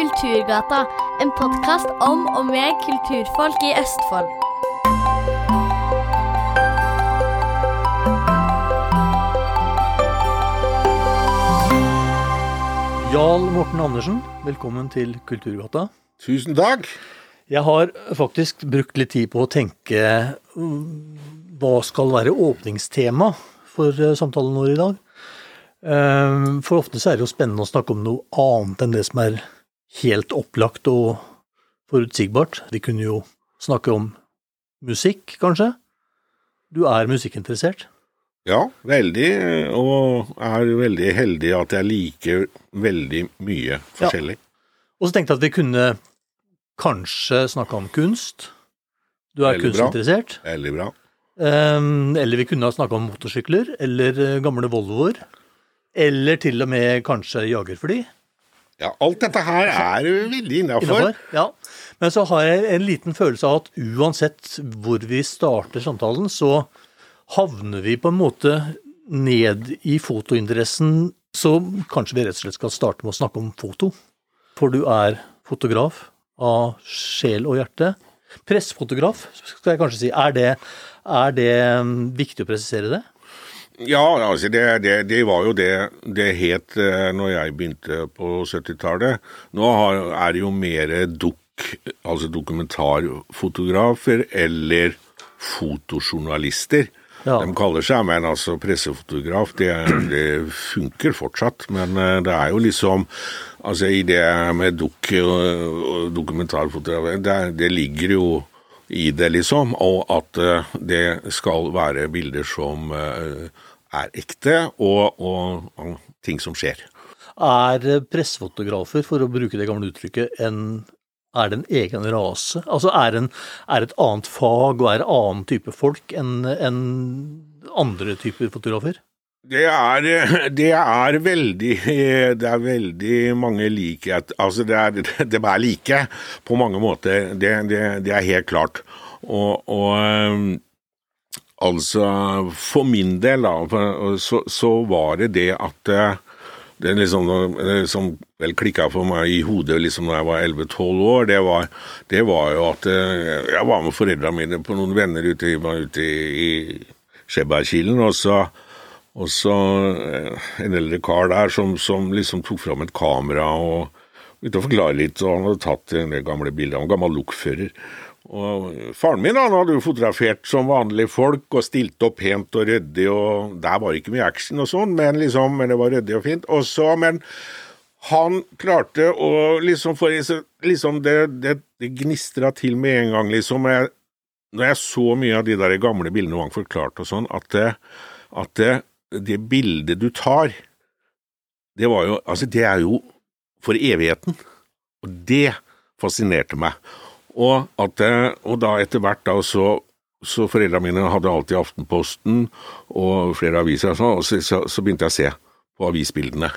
Kulturgata, en podkast om og med kulturfolk i Østfold. Jarl Morten Andersen, velkommen til Kulturgata. Tusen takk. Jeg har faktisk brukt litt tid på å tenke hva skal være åpningstema for eh, samtalen vår i dag. Eh, For ofte så er det jo spennende å snakke om noe annet enn det som er helt opplagt og forutsigbart. Vi kunne jo snakke om musikk, kanskje. Du er musikkinteressert. Ja, veldig. Og er veldig heldig at jeg liker veldig mye forskjellig. Og så tenkte jeg at vi kunne kanskje snakke om kunst. Du er Veldig bra. Veldig bra. Um, eller vi kunne ha snakka om motorsykler, eller gamle Volvoer. Eller til og med kanskje jagerfly. Ja, alt dette her er veldig innafor. Ja. Men så har jeg en liten følelse av at uansett hvor vi starter samtalen, så havner vi på en måte ned i fotointeressen, så kanskje vi rett og slett skal starte med å snakke om foto. For du er fotograf av sjel og hjerte. Pressfotograf, skal jeg kanskje si. Er det, er det mm, viktig å presisere det? Ja, altså det, det, det var jo det det het eh, når jeg begynte på 70-tallet. Nå har, er det jo mer dukk, altså dokumentarfotografer eller fotojournalister. Ja. De kaller seg men altså pressefotograf. Det, det funker fortsatt, men eh, det er jo liksom Altså i det med dukk og, og dokumentarfotograf, det, det ligger jo i det, liksom. Og at eh, det skal være bilder som eh, er ekte, og, og, og ting som skjer. Er pressefotografer, for å bruke det gamle uttrykket, en, er det en egen rase? Altså er, en, er et annet fag og er en annen type folk enn en andre typer fotografer? Det er, det er veldig Det er veldig mange likhet Altså, det er, det er like på mange måter. Det, det, det er helt klart. Og, og altså For min del, da, så, så var det det at øh, det liksom, det som vel klikka for meg i hodet liksom da jeg var 11-12 år, det var, det var jo at øh, jeg var med foreldrene mine på noen venner ute, ute i, i Skjebergkilen, og så og så eh, en eldre kar der som, som liksom tok fram et kamera og begynte å forklare litt, og han hadde tatt del gamle bilder. av en gammel lokfører. Og faren min han hadde jo fotografert som vanlige folk og stilt opp pent og ryddig, og der var ikke mye action og sånn, men liksom, men det var ryddig og fint. Og så, men han klarte å liksom få liksom det, det, det gnistra til med en gang, liksom. Jeg, når jeg så mye av de der gamle bildene Wang forklarte og sånn, at, at det, det bildet du tar, det var jo Altså, det er jo for evigheten. Og det fascinerte meg. Og, at, og da etter hvert da så så foreldrene mine hadde alltid Aftenposten og flere aviser, og, sånn, og så, så, så begynte jeg å se på avisbildene.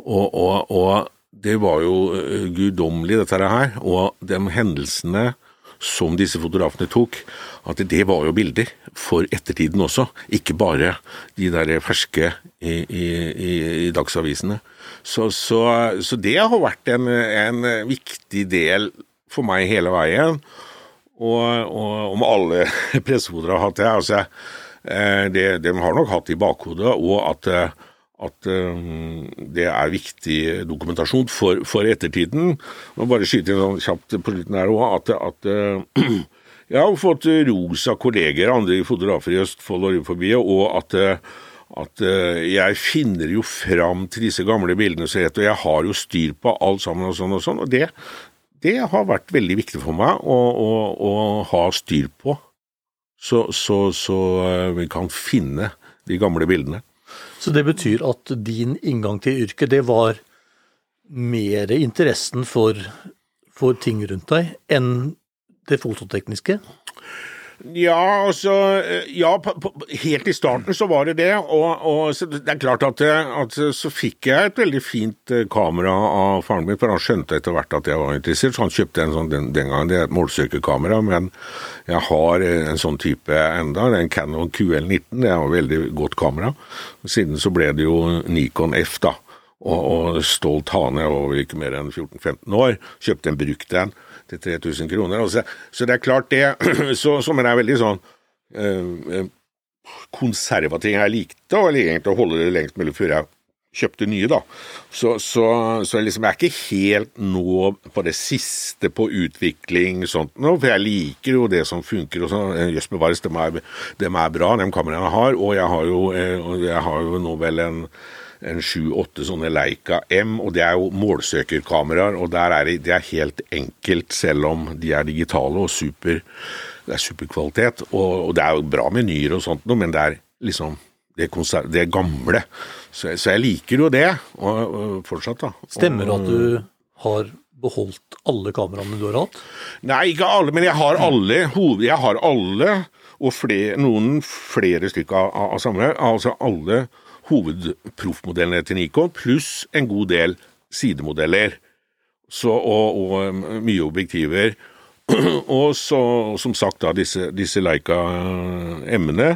Og, og, og det var jo eh, guddommelig, dette her. Og de hendelsene som disse fotografene tok, at det var jo bilder for ettertiden også. Ikke bare de der ferske i, i, i, i dagsavisene. Så, så det har vært en, en viktig del for meg hele veien. Og, og om alle pressehoder har hatt det. Altså, eh, det de har nok hatt i bakhodet, og at, eh, at eh, det er viktig dokumentasjon for, for ettertiden. Må bare skyte inn sånn kjapt på slutten her òg, at, at jeg har fått ros av kolleger, andre fotografer i Østfold og rundt forbi, og at at jeg finner jo fram til disse gamle bildene så rett, og jeg har jo styr på alt sammen og sånn og sånn, og det, det har vært veldig viktig for meg å, å, å ha styr på, så, så, så eh, vi kan finne de gamle bildene. Så det betyr at din inngang til yrket, det var mer interessen for, for ting rundt deg enn det fototekniske? Ja, altså eh, Ja, på, på, helt i starten så var det det. Og, og det er klart at, at så fikk jeg et veldig fint eh, kamera av faren min, for han skjønte etter hvert at jeg var interessert, så han kjøpte en sånn den, den gangen, det er et målsøkerkamera, men jeg har eh, en sånn type enda, det er en Canon QL19, det er et veldig godt kamera. Siden så ble det jo Nikon F, da. og, og stolt hane, jeg var ikke mer enn 14-15 år, kjøpte en brukt en til 3000 kroner. Altså, så, det er klart det, så, men er veldig sånn øh, konservativ. Jeg likte å, egentlig, å holde det lengst mulig før jeg kjøpte nye, da. Så, så, så liksom, jeg er ikke helt nå på det siste på utvikling sånt nå, for jeg liker jo det som funker og sånn. Jøss bevares, dem er, dem er bra, de kameraene jeg har. Og jeg har jo, jeg har jo nå vel en en sju-åtte sånne Leica M, og det er jo målsøkerkameraer. Og der er det, det er helt enkelt, selv om de er digitale og super, det er superkvalitet. Og, og det er jo bra menyer og sånt men det er liksom det, det gamle. Så, så, jeg liker jo det og, og fortsatt, da. Stemmer det at du har beholdt alle kameraene du har hatt? Nei, ikke alle, men jeg har alle. Jeg har alle, og flere, noen flere stykker av, av samme. Altså alle hovedproffmodellene til Nikon, pluss en god del sidemodeller. Så, og, og um, mye objektiver. og så, som sagt, da, disse, disse Leica uh, M-ene,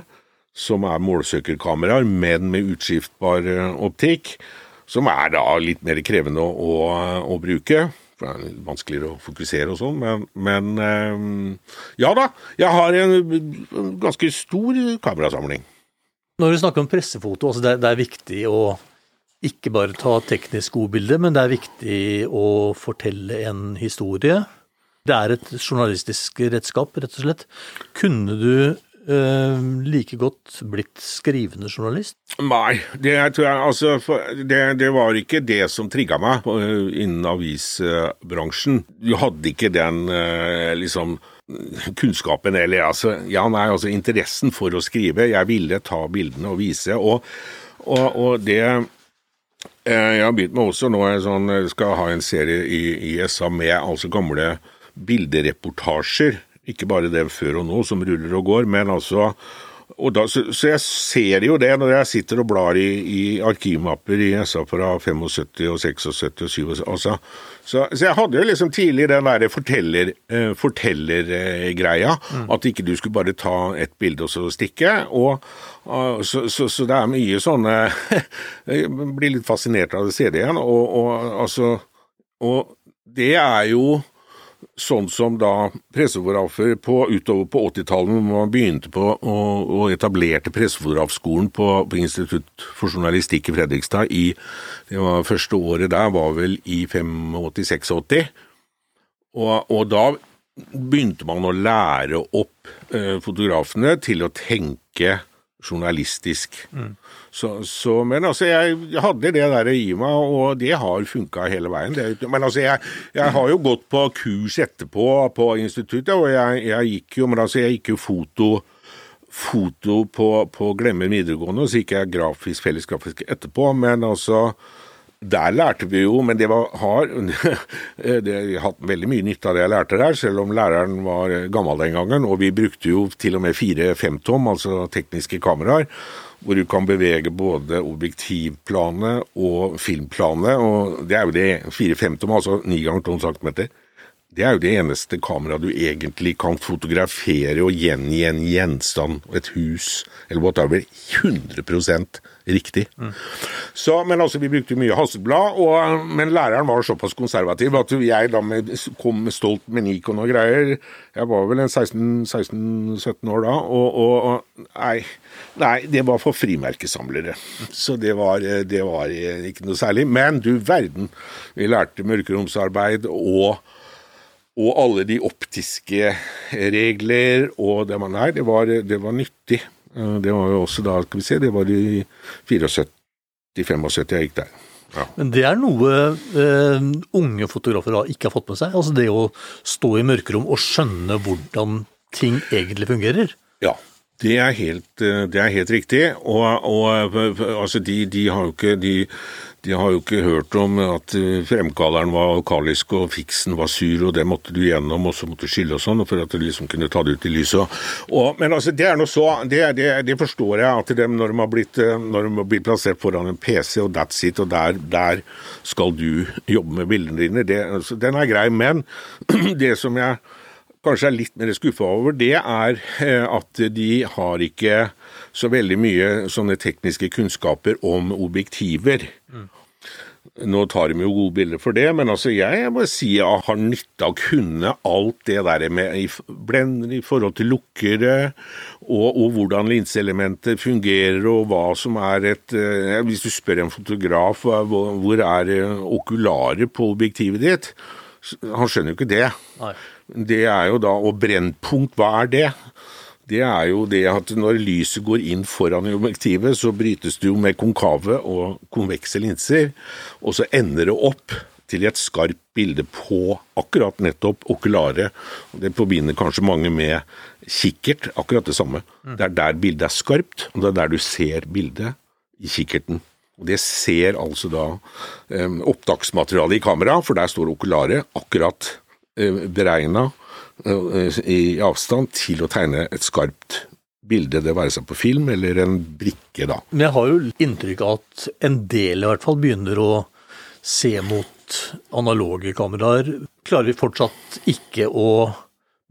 som er målsøkerkameraer, men med utskiftbar uh, optikk. Som er da litt mer krevende å, å, å bruke. For det er litt vanskeligere å fokusere og sånn, men, men ja da. Jeg har en ganske stor kamerasamling. Når du snakker om pressefoto, altså det, det, er viktig å ikke bare ta teknisk gode bilder, men det er viktig å fortelle en historie. Det er et journalistisk redskap, rett og slett. Kunne du eh, like godt blitt skrivende journalist? Nei, det jeg altså det, det var ikke det som trigga meg innen avisbransjen. Du hadde ikke den eh, liksom kunnskapen, eller altså, ja, nei, altså interessen for å skrive. Jeg ville ta bildene og vise. Og, og, og det eh, jeg har begynt med også nå, jeg sånn, skal ha en serie i, i SA med altså gamle bildereportasjer. Ikke bare det før og nå som ruller og går, men altså da, så, så, jeg ser jo det når jeg sitter og blar i, i arkivmapper i SA fra 75 og 76 og 77. Altså. Så, så, jeg hadde jo liksom tidlig den derre fortellergreia. Forteller, uh, mm. At ikke du skulle bare ta et bilde og så stikke. Og, uh, så, så, så, det er mye sånne Jeg blir litt fascinert av det CD-en. Og, og, altså, og det er jo sånn som da pressefotografer på, utover på 80-tallet, hvor man begynte på og, etablerte pressefotografskolen på, på, Institutt for journalistikk i Fredrikstad i det var Første året der var vel i 85-86. Og, og da begynte man å lære opp eh, fotografene til å tenke journalistisk. Mm. Så, så, men altså, jeg, hadde det der i meg, og det har funka hele veien. Det, men altså, jeg, jeg, har jo gått på kurs etterpå på instituttet, og jeg, jeg gikk jo Men altså, jeg gikk jo foto foto på, på Glemmer videregående, og så gikk jeg grafisk, fellesgrafisk etterpå. Men altså der lærte vi jo, men det var har det, Jeg har hatt veldig mye nytte av det jeg lærte der, selv om læreren var gammel den gangen. Og vi brukte jo til og med fire femtom, altså tekniske kameraer hvor du kan bevege både objektivplanet og filmplanet. og Det er jo det fire femtom, altså ni ganger tolv centimeter. Det er jo det eneste kameraet du egentlig kan fotografere og gjengi en gjenstand, et hus eller whatever, 100 riktig. Mm. Så, men altså, vi brukte mye Hasselblad, og, men læreren var såpass konservativ at jeg da med, kom stolt med Nikon og greier. Jeg var vel en 16-17 år da, og, og nei, nei, det var for frimerkesamlere. Så det var, det var ikke noe særlig. Men du verden, vi lærte mørkeromsarbeid og og alle de optiske regler og det man er. det var, det var nyttig. Eh, det var jo også da, skal vi se, det var i 74-75 jeg gikk der. Ja. Men det er noe uh, unge fotografer ikke har fått med seg? Altså det å stå i mørkerom og skjønne hvordan ting egentlig fungerer? Ja, det er helt, eh, det er helt riktig. Og, og altså de, de, har jo ikke de, de har jo ikke hørt om at fremkalleren var alkalisk og fiksen var sur, og det måtte du gjennom, og så måtte du skille og sånn, for at du liksom kunne ta det ut i lyset. Og, men altså, det er noe så det, det, det, forstår jeg at de, når, de har blitt, eh, når de har blitt plassert foran en PC, og that's it, og der, der skal du jobbe med bildene dine, det, altså, den er grei. Men det som jeg kanskje er litt mer skuffa over, det er eh, at de har ikke så veldig mye sånne tekniske kunnskaper om objektiver. Mm. Nå tar de jo gode bilder for det, men altså jeg må si jeg har nytte av å kunne alt det der med i blender i forhold til lukkere, og, og hvordan linseelementet fungerer, og hva som er et eh, Hvis du spør en fotograf hvor, hvor er okularet på objektivet ditt, han skjønner jo ikke det. Nei. Det er jo da Og brennpunkt, hva er det? Det er jo det at når lyset går inn foran i objektivet, så brytes det jo med konkave og konvekse linser, og så ender det opp til et skarpt bilde på akkurat nettopp okularet. Det forbinder kanskje mange med kikkert, akkurat det samme. Mm. Det er der bildet er skarpt, og det er der du ser bildet i kikkerten. Og Det ser altså da eh, opptaksmaterialet i kamera, for der står okularet akkurat eh, beregna i avstand til å tegne et skarpt bilde, det være seg på film eller en brikke, da. Men jeg har jo inntrykk av at en del i hvert fall begynner å se mot analoge kameraer. Klarer vi fortsatt ikke å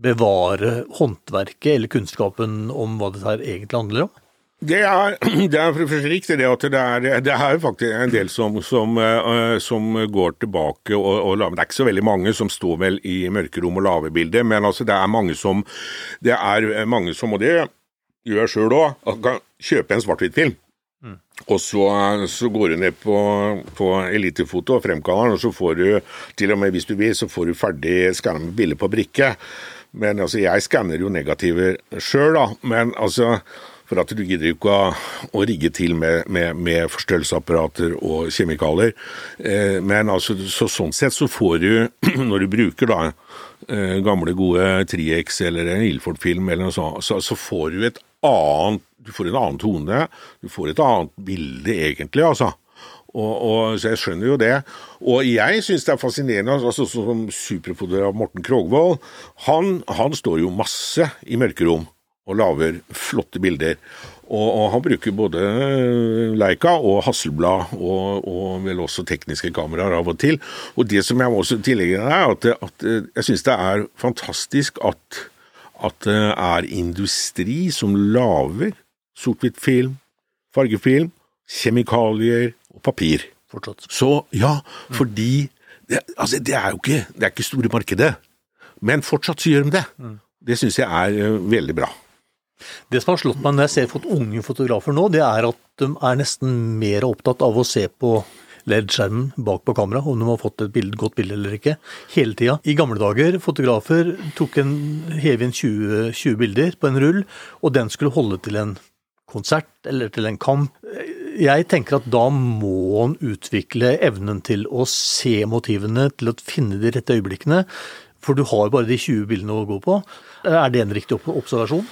bevare håndverket eller kunnskapen om hva dette her egentlig handler om? Det er, det er riktig det at det er, det er faktisk en del som, som, uh, som går tilbake og, og, lager Det er ikke så veldig mange som står vel i mørkerom og lager bilder, men altså det er mange som Det er mange som, og det gjør jeg sjøl òg, kan kjøpe en svart-hvitt-film. Mm. Og så, så, går du ned på, på Elitefoto og fremkaller den, og så får du, til og med hvis du vil, så får du ferdig skanna med bilde på brikke. Men altså, jeg skanner jo negativer sjøl, da. Men altså for at du gidder ikke å, å rigge til med, med, med forstørrelsesapparater og kjemikalier. Eh, men altså, så, sånn sett så får du, når du bruker da eh, gamle, gode 3X eller en Ilford-film så, så, får du et annet du får en annen tone, du får et annet bilde, egentlig, altså. Og, og, så jeg skjønner jo det. Og jeg syns det er fascinerende, altså som superfotograf Morten Krogvold, han, han står jo masse i mørkerom og lager flotte bilder. Og, og, han bruker både Leica og Hasselblad, og, og, vel også tekniske kameraer av og til. Og det som jeg må også tillegge er at, at jeg syns det er fantastisk at, at det er industri som lager sort-hvitt-film, fargefilm, kjemikalier og papir. Fortsatt. Så ja, fordi det, altså, det er jo ikke, det er ikke store markedet, men fortsatt så gjør de det. Mm. Det syns jeg er uh, veldig bra. Det som har slått meg når jeg ser fått unge fotografer nå, det er at de er nesten mer opptatt av å se på LED-skjermen bak på kamera, om de har fått et bild, godt bilde eller ikke, hele tida. I gamle dager, fotografer tok en, hev inn 20, 20 bilder på en rull, og den skulle holde til en konsert eller til en kamp. Jeg tenker at da må en utvikle evnen til å se motivene, til å finne de rette øyeblikkene. For du har bare de 20 bildene å gå på. Er det en riktig observasjon?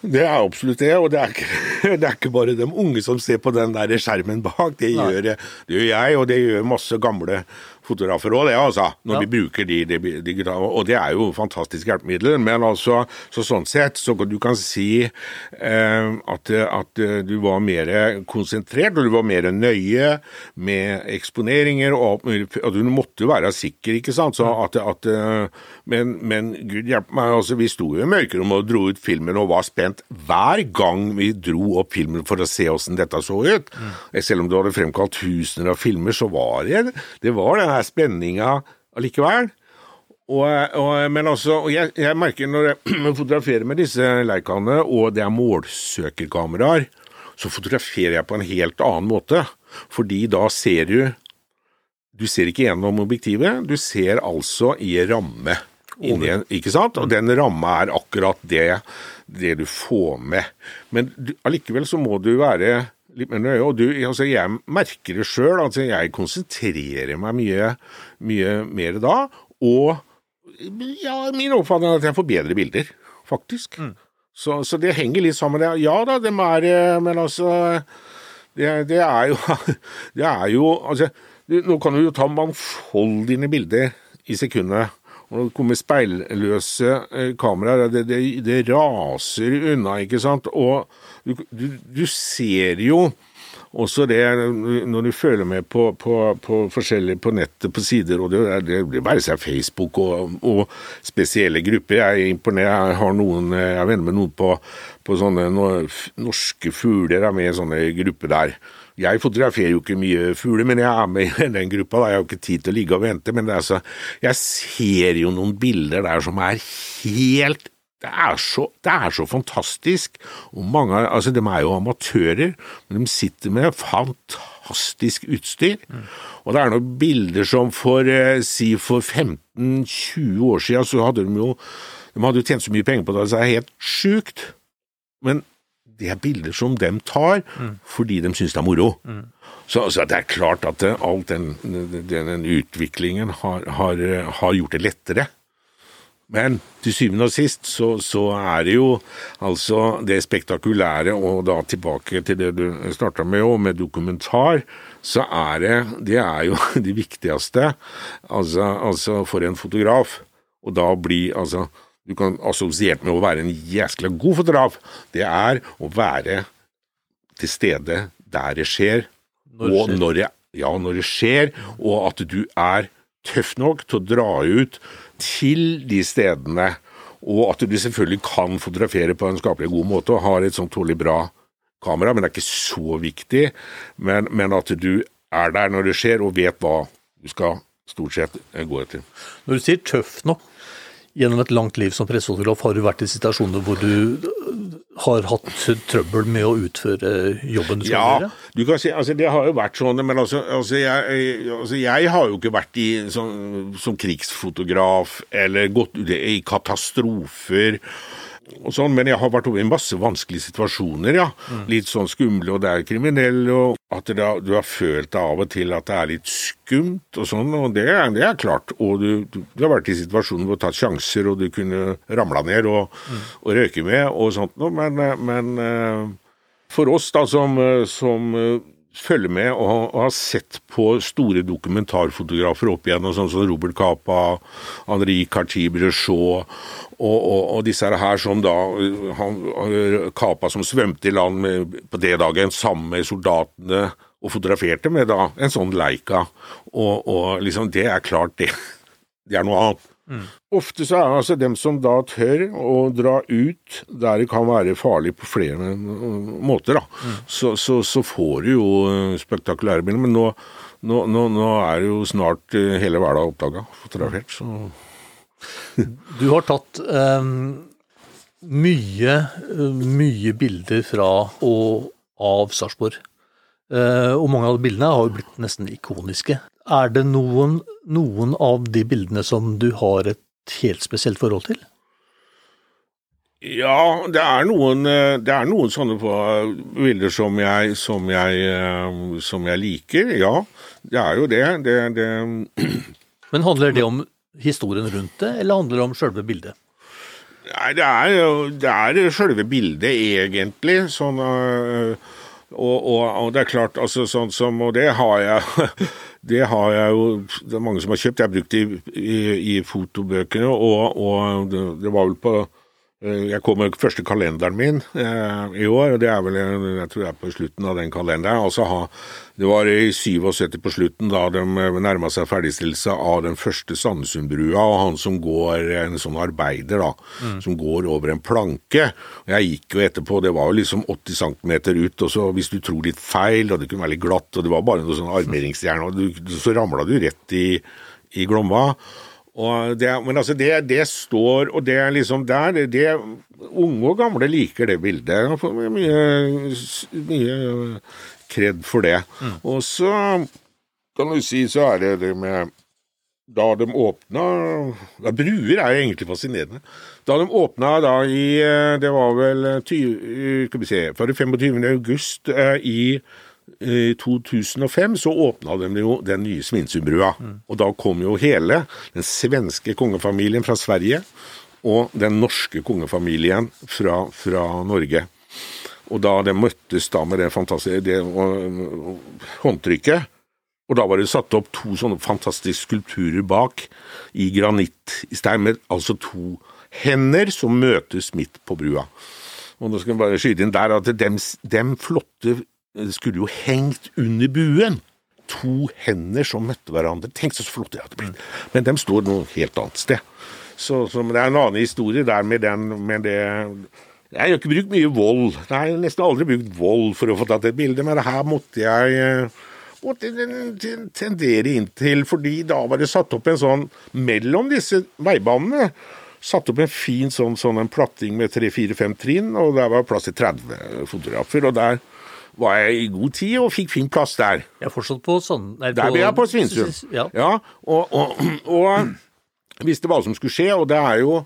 Det er absolutt det, og det er, ikke, det er ikke bare de unge som ser på den der skjermen bak. Det gjør, det gjør jeg, og det gjør masse gamle fotografer òg, det, altså. Når ja. vi bruker de, de, digitale. Og det er jo fantastisk hjelpemidler. Men altså, så sånn sett, så du kan si eh, at, at, du var mer konsentrert, og du var mer nøye med eksponeringer, og, og du måtte være sikker, ikke sant. Så at, at men, men, gud hjelpe meg, altså, vi sto jo i mørkerommet og dro ut filmen og var spent hver gang vi dro opp filmen for å se åssen dette så ut. Mm. Selv om du hadde fremkalt tusener av filmer, så var det, det var den her spenninga allikevel. Og, og, men altså, jeg, jeg, merker når jeg fotograferer med disse Leikaene, og det er målsøkerkameraer, så fotograferer jeg på en helt annen måte. Fordi da ser du Du ser ikke gjennom objektivet, du ser altså i ramme inni ikke sant? Og den ramma er akkurat det, det du får med. Men allikevel så må du være litt mer nøye. Og du, altså jeg merker det sjøl. Altså jeg konsentrerer meg mye, mye mer da. Og ja, min oppfatning er at jeg får bedre bilder, faktisk. Mm. Så, så, det henger litt sammen. Ja da, dem er Men altså det, det er jo Det er jo Altså, nå kan du jo ta mangfoldige bilder i sekundet. Og det kommer speilløse eh, kameraer, det, det, det, raser unna, ikke sant. Og du, du, du, ser jo også det når du følger med på, på, på forskjellige på nettet, på sider, og det, det blir bare seg Facebook og, og, spesielle grupper. Jeg er imponert. Jeg har noen, jeg er venner med noen på, på sånne norske fugler, er med i sånne grupper der Jeg fotograferer jo ikke mye fugler, men jeg er med i den gruppa. Da. Jeg har jo ikke tid til å ligge og vente, men så, jeg ser jo noen bilder der som er helt det er, så, det er så fantastisk. Og mange, altså De er jo amatører, men de sitter med fantastisk utstyr. Mm. Og det er noen bilder som for eh, si for 15-20 år siden så hadde de jo de hadde jo tjent så mye penger på det, så det er helt sjukt. Men det er bilder som de tar mm. fordi de syns det er moro. Mm. Så, så, det er klart at det, all den, den, utviklingen har, har, har, gjort det lettere. Men til syvende og sist så, så, er det jo altså det spektakulære, og da tilbake til det du starta med òg, med dokumentar, så er det Det er jo det viktigste altså, altså for en fotograf. Og da blir altså du kan assosiert med å være en jæskla god fotograf, det er å være til stede der det skjer, når det og skjer. Når det, ja, når det skjer, og at du er tøff nok til å dra ut til de stedene, og at du selvfølgelig kan fotografere på en skapelig god måte og har et sånt tålelig bra kamera, men det er ikke så viktig. Men, men at du er der når det skjer, og vet hva du skal stort sett gå etter. Når du sier tøff nok, gjennom et langt liv som pressefotograf har du vært i situasjoner hvor du har hatt trøbbel med å utføre jobben du skal ja, gjøre? Du kan si, altså Det har jo vært sånn, men altså, altså, jeg, altså jeg, har jo ikke vært i, som, som krigsfotograf eller gått i katastrofer og sånn, men jeg har vært over i masse vanskelige situasjoner, ja. Mm. Litt sånn skumle, og det er kriminell, og at det, du har følt av og til at det er litt skumt og sånn, og det, det er klart. Og du, du, du, har vært i situasjoner hvor du har tatt sjanser, og du kunne ramla ned og, mm. og, røyke med og sånt noe, men, men, eh, for oss da som, som eh, følger med og, har sett på store dokumentarfotografer opp igjen, sånn som Robert Capa, Henri Cartier-Brechot og, og, og, disse her som da han, Kapa som svømte i land med, på det dagen sammen med soldatene og fotograferte med da en sånn Leica. Og, og liksom, det er klart, det, det er noe annet. Mm. Ofte så er det altså dem som da tør å dra ut der det kan være farlig på flere måter, da. Mm. Så, så, så, får du jo spektakulære bilder. Men nå, nå, nå, nå er det jo snart eh, hele hverdag oppdaga fotografert, så du har tatt um, mye, mye bilder fra og av Sarpsborg. Uh, og mange av bildene har jo blitt nesten ikoniske. Er det noen, noen av de bildene som du har et helt spesielt forhold til? Ja, det er noen, det er noen sånne bilder som jeg, som, jeg, som jeg, liker. Ja, det er jo det. det, det Men handler det om historien rundt det, eller handler det om sjølve bildet? Nei, det er jo det er sjølve bildet, egentlig. Sånn, øh, og, og, og, det er klart, altså sånn som Og det har jeg det har jeg jo Det er mange som har kjøpt. Jeg har brukt det i, i, i fotobøkene, og, og det, det, var vel på jeg kom med første kalenderen min eh, i år, og det er vel jeg tror jeg er på slutten av den kalenderen. Altså det var i 77 på slutten, da de eh, nærma seg ferdigstillelse av den første Sandesundbrua, og han som går, en sånn arbeider, da, mm. som går over en planke. Og Jeg gikk jo etterpå, det var jo liksom 80 cm ut, og så hvis du tror litt feil, og det kunne være litt glatt, og det var bare noe sånn armeringsjern, og så ramla du rett i, i Glomma. Det, men altså, det, det, står, og det er liksom der det, Unge og gamle liker det bildet. Jeg får mye, mye kred for det. Mm. Og så kan du si, så er det det med da de åpna ja, Bruer er jo egentlig fascinerende. Da de åpna da i Det var vel 20, skal vi se, fra 25. august eh, i i 2005 så åpna de jo den nye Svinesundbrua. Mm. Og da kom jo hele den svenske kongefamilien fra Sverige og den norske kongefamilien fra, fra Norge. Og da de møttes da med det fantastiske det, og, og, håndtrykket Og da var det satt opp to sånne fantastiske skulpturer bak, i granitt i stein, med altså to hender som møtes midt på brua. Og nå skal jeg bare skyte inn der at dem, dem flotte det skulle jo hengt under buen. To hender som møtte hverandre. Tenk så flott det hadde blitt. Men de står noe helt annet sted. Så, så det er en annen historie der med, den, med det Jeg har ikke brukt mye vold. Jeg har nesten aldri brukt vold for å få tatt et bilde, men her måtte jeg eh, måtte tendere inntil, fordi da var det satt opp en sånn mellom disse veibanene. Satt opp en fin sånn, sånn en platting med tre-fire-fem trinn, og der var plass til 30 fotografer. og der var jeg i god tid og fikk fin plass der. Jeg er fortsatt på sånn Der, Der ble jeg på Svinesund. Ja. Ja, og, og, og visste hva som skulle skje, og det er jo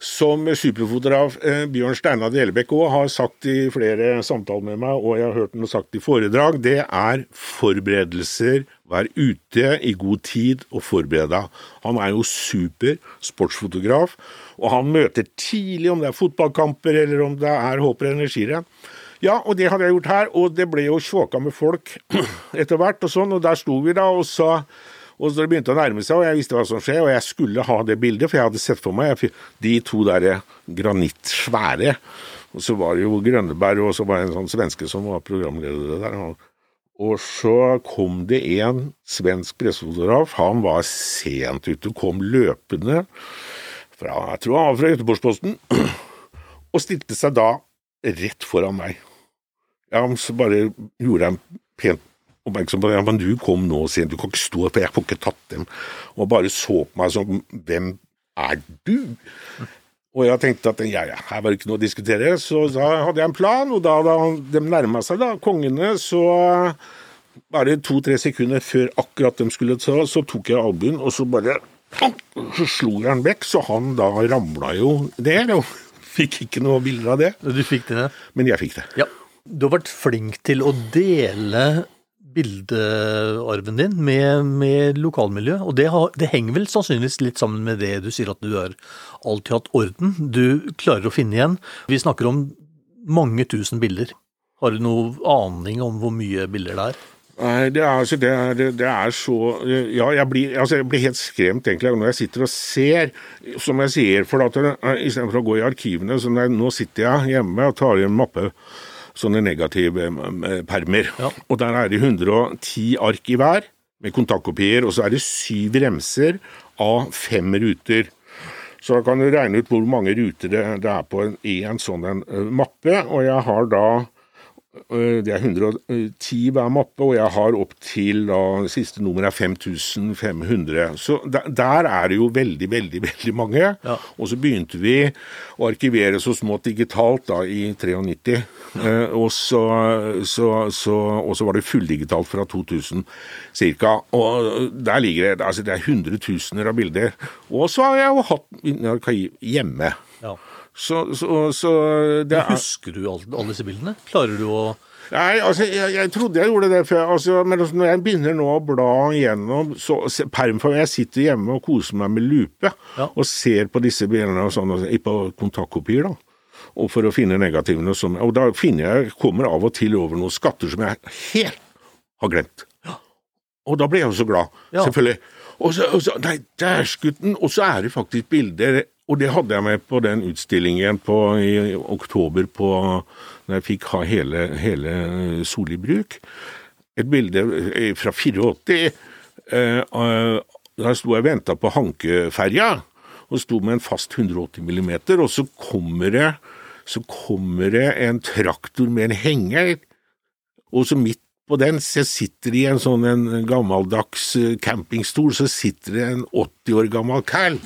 som superfotograf eh, Bjørn Steinar Delebekk òg har sagt i flere samtaler med meg, og jeg har hørt ham sagt i foredrag, det er forberedelser. Vær ute i god tid og forbered deg. Han er jo super sportsfotograf, og han møter tidlig, om det er fotballkamper eller om det er håp og energirenn. Ja, og det hadde jeg gjort her, og det ble jo tjåka med folk etter hvert, og sånn, og der sto vi da, og så og så det begynte å nærme seg, og jeg visste hva som skjedde, og jeg skulle ha det bildet, for jeg hadde sett for meg de to der granittsvære. Og så var det jo Grønneberg, og så var det en sånn svenske som var programleder der. Og så kom det en svensk pressefotograf, han var sent ute, kom løpende fra, jeg tror han var fra Göteborgsposten, og stilte seg da rett foran meg. Ja, så bare gjorde jeg pent oppmerksom på det. Men du kom nå sent, du kan ikke stå her, for jeg får ikke tatt dem. Og bare så på meg som Hvem er du? Og jeg tenkte at ja, ja, her var det ikke noe å diskutere, så da hadde jeg en plan. Og da, da de nærma seg, da, kongene, så bare to-tre sekunder før akkurat de skulle ta, så tok jeg albuen, og så bare så slo jeg han vekk, så han da ramla jo der. Og fikk ikke noe bilder av det. Du fikk det? Men jeg fikk det. Ja. Du har vært flink til å dele bildearven din med, med lokalmiljøet. Og det, har, det, henger vel sannsynligvis litt sammen med det du sier at du har alltid hatt orden. Du klarer å finne igjen. Vi snakker om mange tusen bilder. Har du noe aning om hvor mye bilder det er? Nei, det er, altså, det, er, det er, så Ja, jeg blir, altså, jeg blir, helt skremt egentlig når jeg sitter og ser, som jeg sier. For at istedenfor å gå i arkivene så Nå sitter jeg hjemme og tar i en mappe sånne negative eh, permer. Ja. Og der er det 110 ark i hver, med kontaktkopier, og så er det syv remser av fem ruter. Så da kan du regne ut hvor mange ruter det, det er på en, en sånn en, uh, mappe. Og jeg har da Det er 110 hver mappe, og jeg har opp til da Siste nummer er 5500. Så der, der, er det jo veldig, veldig, veldig mange. Ja. Og så begynte vi å arkivere så smått digitalt da i 93. Eh, og så, så, så, og så var det fulldigitalt fra 2000 ca. Og der ligger det altså det er hundretusener av bilder. Og så har jeg jo hatt arkiv hjemme. Ja. Så, så, det er Husker du alle, alle disse bildene? Klarer du å Nei, altså, jeg, jeg, trodde jeg gjorde det før. Altså, men altså, når jeg begynner nå å bla gjennom så, perm for Jeg sitter hjemme og koser meg med lupe ja. og ser på disse bildene og sånn, på kontaktkopier. da og for å finne negativene. Som, og da finner jeg, kommer av og til over noen skatter som jeg helt har glemt. Og da blir jeg jo så glad, ja. selvfølgelig. Og så, og så Nei, dæsgutten! Og så er det faktisk bilder, og det hadde jeg med på den utstillingen på, i oktober på når jeg fikk ha hele, hele Solli Bruk. Et bilde eh, fra 84. Eh, da sto jeg og venta på Hankeferja, og sto med en fast 180 mm, og så kommer det så kommer det en traktor med en henger, og så midt på den så sitter det i en sånn en gammeldags eh, campingstol, så sitter det en 80 år gammel kall.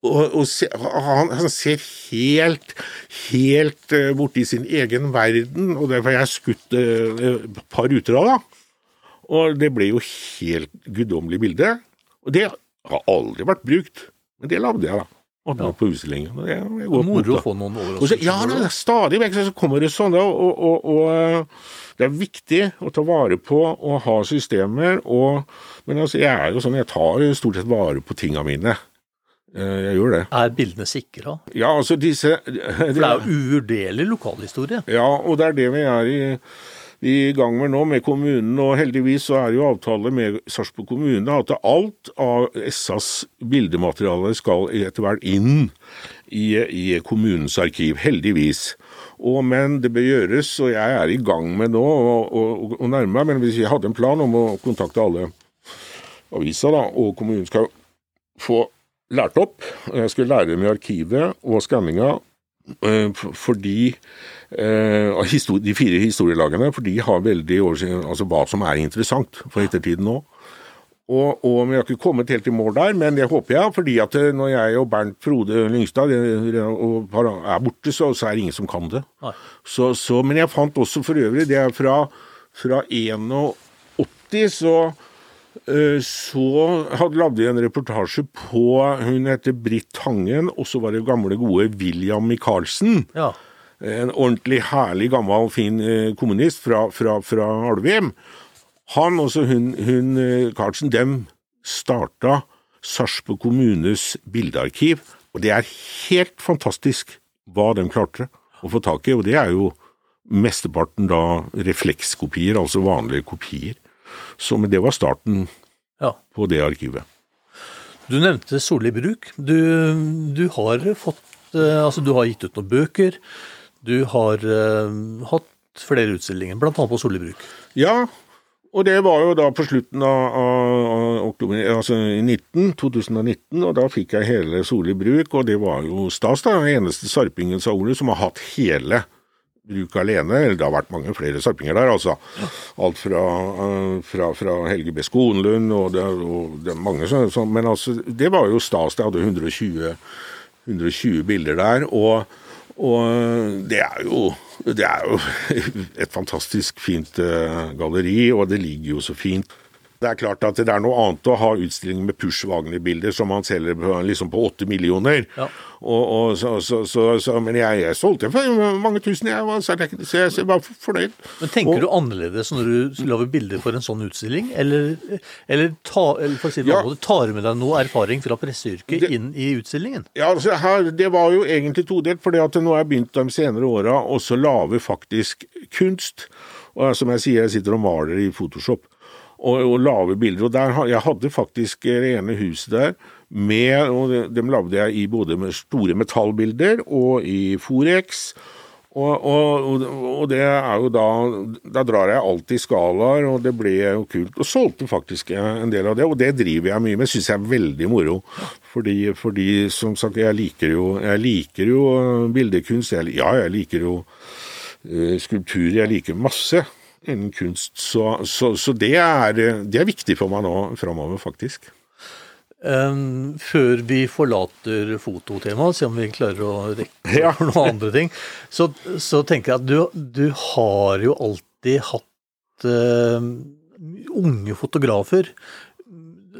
Og, og se, han, han, ser helt, helt uh, borti sin egen verden, og derfor har jeg skutt uh, et par ruter av, da. Og det ble jo helt guddommelig bilde. Og det har aldri vært brukt, men det lagde jeg, da og ja. på utstillingen. Det er, Moro å få noen overraskelser. Ja, det er stadig vekk så kommer det sånne, og, og, og, eh, det er viktig å ta vare på og ha systemer. Og, men altså, jeg er jo sånn, jeg tar stort sett vare på tinga mine. Eh, jeg gjør det. Er bildene sikra? Ja, altså disse For det er jo uvurderlig lokalhistorie. Ja, og det er det vi er i i gang med nå med kommunen, og heldigvis så er jo avtale med Sarpsborg kommune at alt av SAs bildemateriale skal etter hvert inn i, i kommunens arkiv. Heldigvis. Og, men det bør gjøres, og jeg er i gang med nå å nærme meg. Men hvis jeg hadde en plan om å kontakte alle aviser, da, og kommunen skal få lært opp Jeg skulle lære dem i arkivet og skanninga eh, fordi eh, De fire historielagene for de har veldig oversikt altså hva som er interessant for ettertiden nå. Og, og, Vi har ikke kommet helt i mål der, men det håper jeg. fordi at når jeg og Bernt Frode Lyngstad er borte, så, så er det ingen som kan det. Så, så, men jeg fant også for øvrig det er fra, fra 81 så Eh, så hadde lagde jeg en reportasje på Hun heter Britt Tangen, og så var det gamle, gode William Michaelsen. Ja. En ordentlig herlig, gammel, fin eh, kommunist fra, fra, fra Alvim. Han og hun, hun eh, Karlsen, dem starta Sarpsborg kommunes bildearkiv. Og det er helt fantastisk hva de klarte å få tak i, og det er jo mesteparten da reflekskopier, altså vanlige kopier. Så men det var starten ja. på det arkivet. Du nevnte Solli Bruk. Du, du, har fått eh, Altså, du har gitt ut noen bøker. Du har uh, hatt flere utstillinger, bl.a. på Solli Bruk. Ja, og det var jo da på slutten av, av oktober, altså 19, 2019, og da fikk jeg hele Solli Bruk, og det var jo stas, da. Den eneste sarpingen, sa Ole, som har hatt hele bruk alene. Det har vært mange flere sarpinger der, altså. Alt fra, eh, fra, fra Helge B. Skonlund og det, og det er mange sånne. Men altså, det var jo stas. Det hadde 120, 120 bilder der. og og det er, jo, det er jo et fantastisk fint uh, galleri, og det ligger jo så fint det er klart at det er noe annet å ha utstilling med Push Wagner-bilder som man selger på, liksom på millioner. Ja. Og, og så, så, så, men jeg, jeg solgte for mange tusen, jeg var, så, jeg, var fornøyd. Men Tenker og, du annerledes når du lager bilder for en sånn utstilling, eller, eller, ta, eller si det ja. måte, tar du med deg noe erfaring fra presseyrket inn i utstillingen? Ja, altså her, Det var jo egentlig todelt, for nå har jeg begynt de senere åra å lage faktisk kunst. Og som jeg sier, jeg sitter og maler i Photoshop og, og lave bilder. Og der, Jeg hadde faktisk rene hus der, med, og dem lagde jeg i både med store metallbilder og i Forex. Og, og, og, det er jo da Da drar jeg alltid skalaer, og det ble jo kult. Og solgte faktisk en del av det, og det driver jeg mye med. Syns jeg er veldig moro. Fordi, fordi, som sagt, jeg liker jo, jeg liker jo bildekunst. Jeg, ja, jeg liker jo uh, skulpturer. Jeg liker masse innen kunst. Så, så, så det, er, det, er, viktig for meg nå framover, faktisk. Um, før vi forlater fototemaet, se om vi klarer å rekke ja. for noen andre ting, så, så, tenker jeg at du, du har jo alltid hatt uh, unge fotografer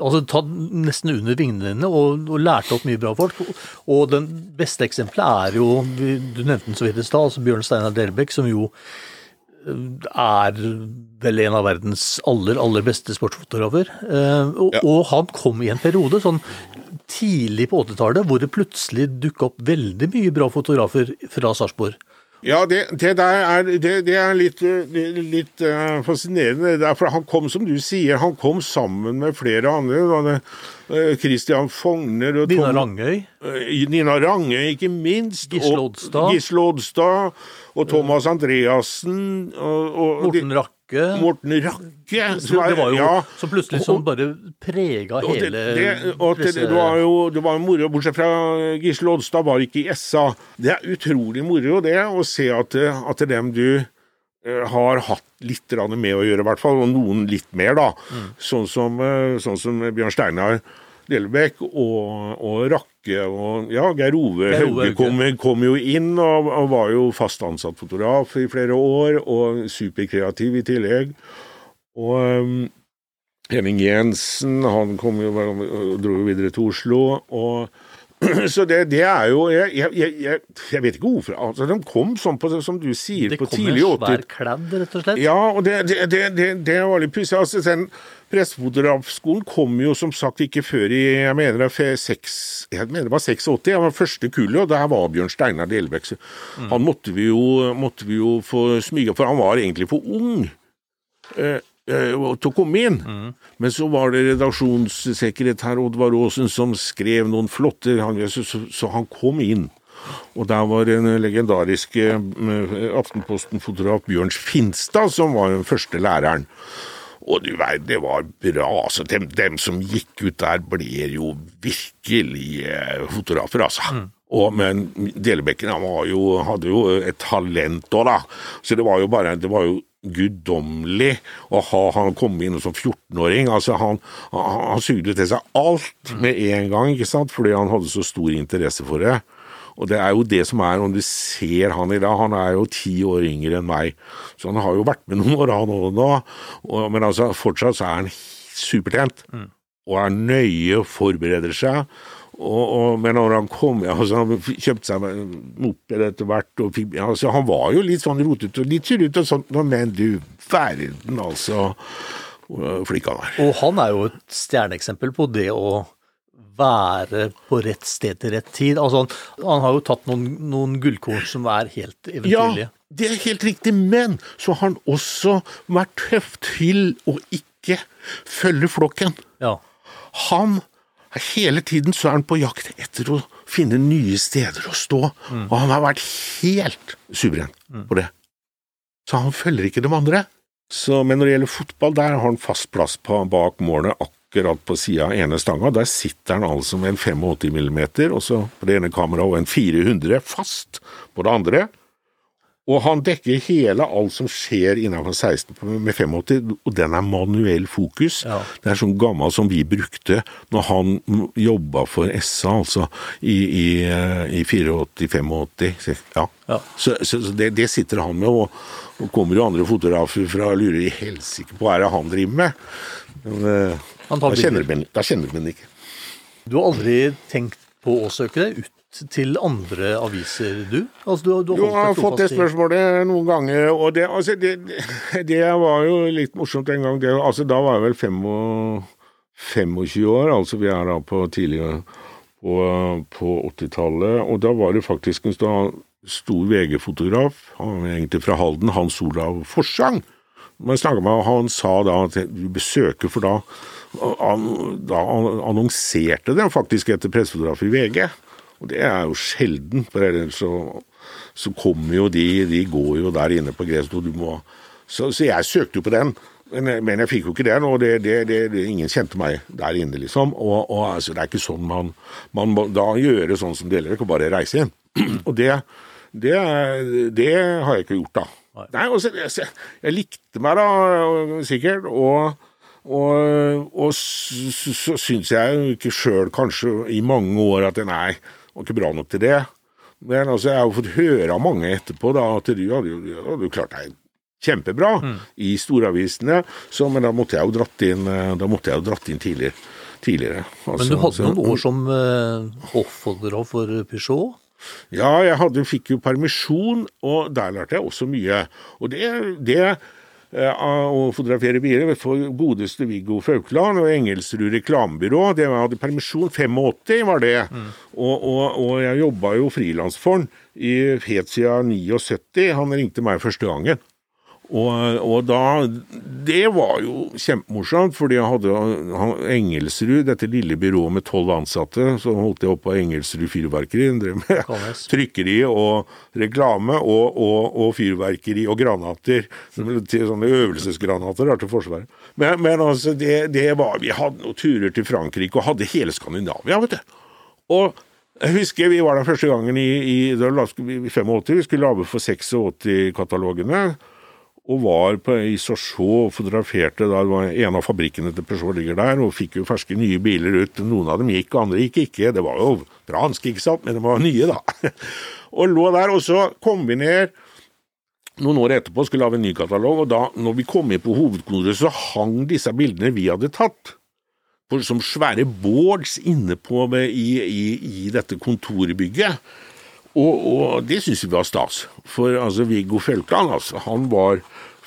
altså tatt nesten under vingene dine og, og lærte opp mye bra folk. Og den beste eksempelet er jo, du nevnte den så vidt i stad, altså Bjørn Steinar Delbekk, som jo er vel en av verdens aller, aller beste sportsfotografer. Eh, og, ja. og han kom i en periode, sånn tidlig på 80-tallet, hvor det plutselig dukka opp veldig mye bra fotografer fra Sarpsborg. Ja, det, det der er, det, det er litt, litt uh, fascinerende. Derfor han kom, som du sier, han kom sammen med flere andre. Uh, Christian Fogner og Nina Rangøy. Uh, Nina Rangøy, ikke minst. Gisle Odstad. Gisle Odstad og Thomas Andreassen. Og, og Morten Rakke. Morten Rakke. Som, det var jo ja, som plutselig som bare prega hele det, det, og det, det, var jo det var moro, bortsett fra Gisle Odstad var ikke i SA. Det er utrolig moro det å se at, at dem du eh, har hatt litt med å gjøre, i hvert fall, og noen litt mer, da. Mm. Sånn, som, eh, sånn som Bjørn Steinar Delbekk og, og Rakke og ja, Geir Ove Hauge kom, kom, jo inn og, og, var jo fast ansatt fotograf i flere år, og superkreativ i tillegg. Og um, Henning Jensen, han kom jo, dro jo videre til Oslo. og så det, det, er jo Jeg, jeg, jeg, jeg vet ikke hvorfor. Altså, de kom sånn på, som du sier, på tidlig 80 Det kom en svær kladd, rett og slett? Ja, og det, det, det, det var litt pussig. Altså, den Pressefotografskolen kom jo som sagt ikke før i jeg mener det, var 6, jeg mener det var 86. Jeg var første kullet, og der var Bjørn Steinar Delbekk. Mm. Han måtte vi, jo, måtte vi jo få smyge, for han var egentlig for ung. Eh, Eh, til å komme inn. Mm. Men så var det redaksjonssekretær Oddvar Aasen som skrev noen flotte så, så, så, han kom inn. Og der var den legendariske eh, Aftenposten-fotograf Bjørns Finstad som var den første læreren. Og du vet, det var bra. altså dem, dem, som gikk ut der, ble jo virkelig eh, fotografer, altså. Mm. Og, men Delebekken han var jo, hadde jo et talent òg, da. Så det var jo bare Det var jo guddommelig å ha han komme inn som 14-åring. Altså, han, han, han sugde til seg alt med en gang, ikke sant, fordi han hadde så stor interesse for det. Og det er jo det som er, om du ser han i dag, han er jo ti år yngre enn meg, så han har jo vært med noen år, han òg nå, og, men altså fortsatt så er han supertent, mm. og er nøye og forbereder seg. Og, og, men når han kom altså Han kjøpte seg moped etter hvert. Og altså han var jo litt sånn rotete og litt surrete og sånt, men du verden, altså. Flink han er. Og han er jo et stjerneeksempel på det å være på rett sted til rett tid. Altså, han, han har jo tatt noen, noen, gullkorn som er helt eventyrlige. Ja, det er helt riktig, men så har han også vært tøff til å ikke følge flokken. Ja. Han Hele tiden så er han på jakt etter å finne nye steder å stå, mm. og han har vært helt suveren mm. på det. Så han følger ikke de andre. Så, men når det gjelder fotball, der har han fast plass på, bak målet, akkurat på sida av ene stanga. Der sitter han altså med en 85 mm, og så på det ene kameraet og en 400 fast på det andre. Og han dekker hele alt som skjer innenfor 16 med 85, og den er manuell fokus. Ja. Det er sånn gammel som vi brukte når han jobba for SA, altså i, i, i 84-85. Ja. ja. Så, så, så det, det, sitter han med, og, og kommer jo andre fotografer fra og lurer i helsike på hva er det han driver med. Men, eh, da kjenner, man, da kjenner man ikke. Du har aldri tenkt på å søke deg ut til andre aviser, du? Altså, du, du har jo, jeg har fått det spørsmålet noen ganger, og det, altså, det, det, var jo litt morsomt en gang. Det, altså, da var jeg vel 25 år, altså vi er da på tidligere på, på 80-tallet, og da var det faktisk en stor VG-fotograf, egentlig fra Halden, Hans Olav Forsang. Man snakka med Han sa da at du besøker, for da da annonserte de faktisk etter pressefotograf i VG. Og det er jo sjelden, for ellers så, så kommer jo de De går jo der inne på Gresdo. Du må så, så, jeg søkte jo på den. Men, men jeg fikk jo ikke den, og det, det, det, ingen kjente meg der inne, liksom. Og, og altså, det er ikke sånn man, man må da gjøre sånn som dere, ikke bare reise inn. og det, det, det, har jeg ikke gjort, da. Nei, også, altså, jeg, jeg likte meg da sikkert, og og, og så, så syns jeg jo ikke sjøl kanskje i mange år at nei, var ikke bra nok til det. Men altså, jeg har jo fått høre av mange etterpå da, at du hadde jo, hadde jo klart deg kjempebra mm. i storavisene, så, men da måtte jeg jo dratt inn, da måtte jeg jo dratt inn tidligere. tidligere. Altså, men du hadde noen år som uh, hoffholder for Peugeot? Ja, jeg hadde, fikk jo permisjon, og der lærte jeg også mye. Og det, det Eh, å fotografere biler for godeste Viggo Faukeland og Engelsrud reklamebyrå. Det hadde permisjon. 85 var det. Mm. Og, og, og, jeg jobba jo frilans for han helt siden 79. Han ringte meg første gangen. Og, og, da Det var jo kjempemorsomt, fordi jeg hadde Engelsrud, dette lille byrået med tolv ansatte, så holdt jeg oppe på Engelsrud fyrverkeri. Drev med trykkeri og reklame og, og, og, fyrverkeri og granater. Sånne øvelsesgranater til Forsvaret. Men, men altså, det, det, var Vi hadde noen turer til Frankrike og hadde hele Skandinavia, vet du. Og jeg husker vi var der første gangen i, i, i 85. Vi skulle lage for 86-katalogene og var på, i og fotograferte da en av fabrikkene til Peugeot ligger der, og fikk jo ferske nye biler ut. Noen av dem gikk, andre gikk ikke. Det var jo fransk, ikke sant, men de var nye, da. og lå der, og så kom vi ned noen år etterpå skulle lage en ny katalog, og da når vi kom inn på hovedkontoret, så hang disse bildene vi hadde tatt, som svære boards inne på i, i, i dette kontorbygget. Og, og det syns vi var stas. For altså, Viggo Feltland, altså, han var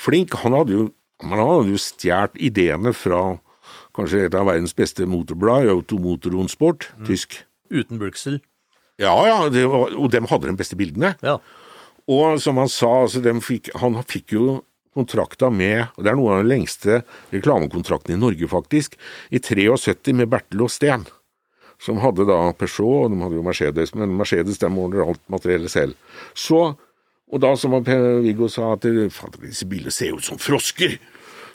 flink. Han hadde jo, han hadde jo stjålet ideene fra kanskje et av verdens beste motorblad, Automotoron Sport, mm. tysk. Uten Bruxel? Ja, ja, var, og dem hadde de beste bildene. Ja. Og som han sa, altså, fikk, han fikk jo kontrakta med og Det er noen av den lengste reklamekontraktene i Norge, faktisk. I 73 med Bertel og Steen som hadde da Peugeot, og de hadde jo Mercedes, men Mercedes de ordner alt materiellet selv. Så, og da som Viggo sa at disse bilene ser ut som frosker,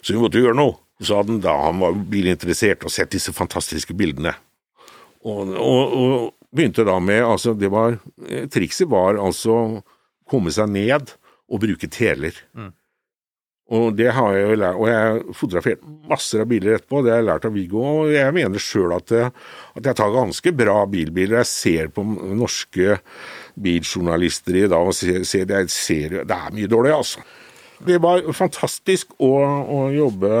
så vi måtte gjøre noe, så hadde han da han var bilinteressert og sett disse fantastiske bildene. Og, og, og, begynte da med altså det var, Trikset var altså å komme seg ned og bruke teler. Mm. Og det har jeg jo lært, og jeg har fotografert masser av biler etterpå, det har jeg lært av Viggo. Og jeg mener sjøl at, at, jeg tar ganske bra bilbiler. Jeg ser på norske biljournalister i dag og ser, se, det, det er mye dårlig, altså. Det var fantastisk å, å jobbe,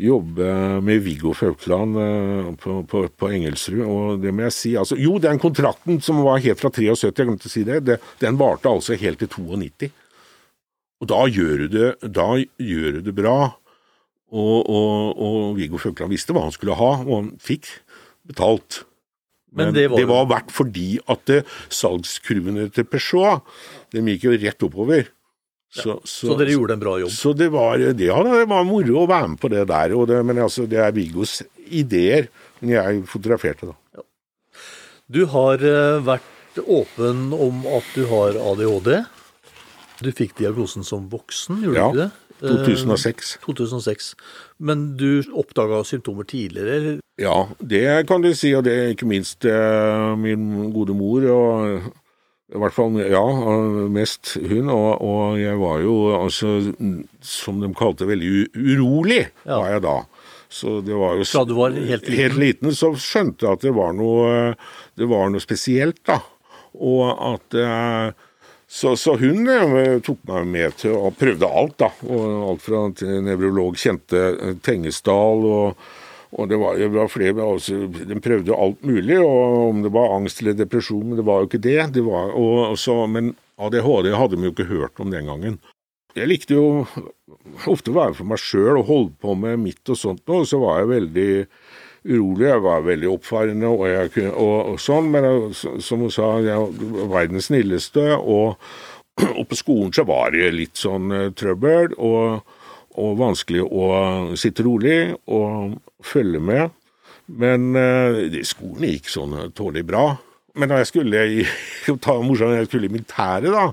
jobbe, med Viggo Faukland uh, på, på, på, Engelsrud, og det må jeg si altså, Jo, den kontrakten som var helt fra 73, jeg glemte å si det, det den varte altså helt til 92. Og da gjør du det, da gjør du det bra. Og, og, og Viggo Faukland visste hva han skulle ha, og han fikk betalt. Men, Men det, var... det var verdt fordi at det, salgskurvene til Peugeot de gikk jo rett oppover. Så, ja, så, så, dere gjorde en bra jobb? Så det var, ja, det var moro å være med på det der. Det, men altså, det er Viggos ideer. Men jeg fotograferte, da. Ja. Du har uh, vært åpen om at du har ADHD. Du fikk diagnosen som voksen, gjorde ja, du ikke det? 2006. Eh, 2006. Men du oppdaga symptomer tidligere? Ja, det kan du si, og det er ikke minst uh, min gode mor. og i hvert fall, ja, mest hun. Og, og, jeg var jo, altså, som de kalte veldig urolig, ja. var jeg da. Så det var jo Fra du var helt liten? Helt liten, så skjønte jeg at det var noe, det var noe spesielt, da. Og at uh, så, så, hun eh, tok meg med til og prøvde alt, da. Og alt fra nevrolog kjente eh, Tengesdal og, og det var, det var flere altså, De prøvde alt mulig, og om det var angst eller depresjon, men det var jo ikke det. det var, og, så, men ADHD hadde vi jo ikke hørt om den gangen. Jeg likte jo ofte å være for meg sjøl og holde på med mitt og sånt, og så var jeg veldig urolig. Jeg var veldig oppfarende og, jeg, og, og sånn, men jeg, som hun sa, jeg var verdens snilleste. Og, og, på skolen så var det litt sånn uh, trøbbel og, og, vanskelig å sitte rolig og følge med. Men uh, skolen gikk sånn tålelig bra. Men da jeg skulle i, ta morsomt, jeg skulle i militæret, da,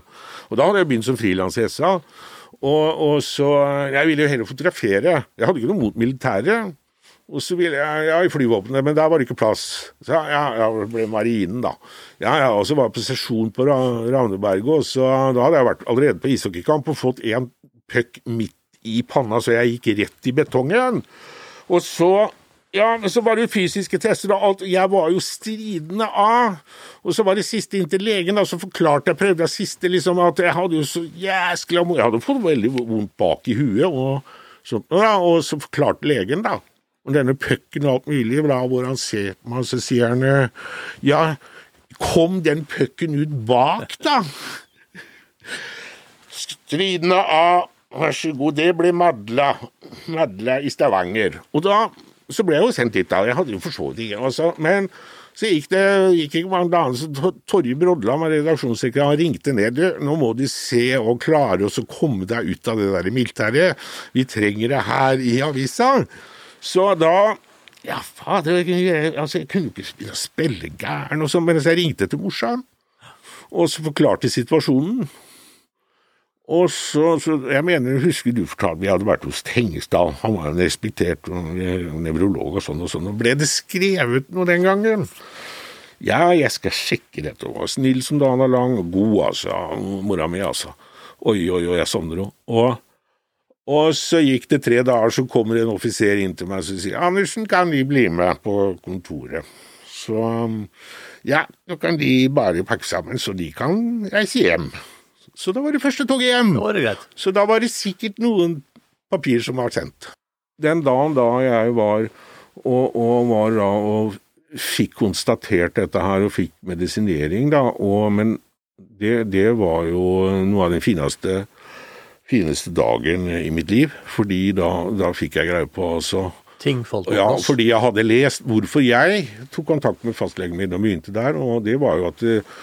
og da hadde jeg begynt som frilans i SA. Og, og, så Jeg ville jo heller fotografere. Jeg hadde ikke noe mot militæret. Og så ville jeg ja, i flyvåpenet, men der var det ikke plass. Så ja, jeg ble marinen, da. Ja, jeg også var på sesjon på Ravneberget, og så da hadde jeg vært allerede på ishockeykamp og fått en puck midt i panna, så jeg gikk rett i betongen. Og så ja, men så var det jo fysiske tester og alt. Jeg var jo stridende av. Og så var det siste inn til legen, da, så forklarte jeg, prøvde jeg siste liksom at jeg hadde jo så jæskla Jeg hadde fått veldig vondt bak i huet, og, så, ja, og så forklarte legen, da denne pucken og alt mulig, da, hvor han ser på meg, så sier han ja, kom den pucken ut bak, da? Stridende av vær så god, det ble Madla. Madla i Stavanger. Og da så ble jeg jo sendt dit, da. Jeg hadde jo for så vidt ikke altså, Men så gikk det gikk ikke mange dager, så Torje Brodland redaksjonssekretær, han ringte ned. Du, nå må de se og klare å komme deg ut av det der militæret. Vi trenger det her i avisa. Så da Ja, fader, altså, jeg kunne jo ikke spille, gæren og sånn, men jeg ringte til morsan, og så forklarte situasjonen. Og så, så, Jeg mener, husker du fortalte vi hadde vært hos Tengestad, han var en respektert nevrolog og sånn og sånn, og ble det skrevet noe den gangen? Ja, jeg skal sjekke dette, og snill som er lang, og god, altså, mora mi, altså. Oi, oi, oi, jeg sovner jo. Og og så gikk det tre dager, så kommer en offiser inn til meg og sier Andersen, kan de bli med på kontoret? Så ja, da kan de bare pakke sammen, så de kan reise hjem. Så da var det første toget hjem. Da var det greit. Så da var det sikkert noen papir som var sendt. Den dagen da jeg var og, og var da og fikk konstatert dette her og fikk medisinering, da, og, men det, det var jo noe av den fineste fineste dagen i mitt liv, fordi da, da fikk jeg greie på altså, Ting falt på Ja, fordi jeg hadde lest hvorfor jeg tok kontakt med fastlegen min og begynte der, og det var jo at eh,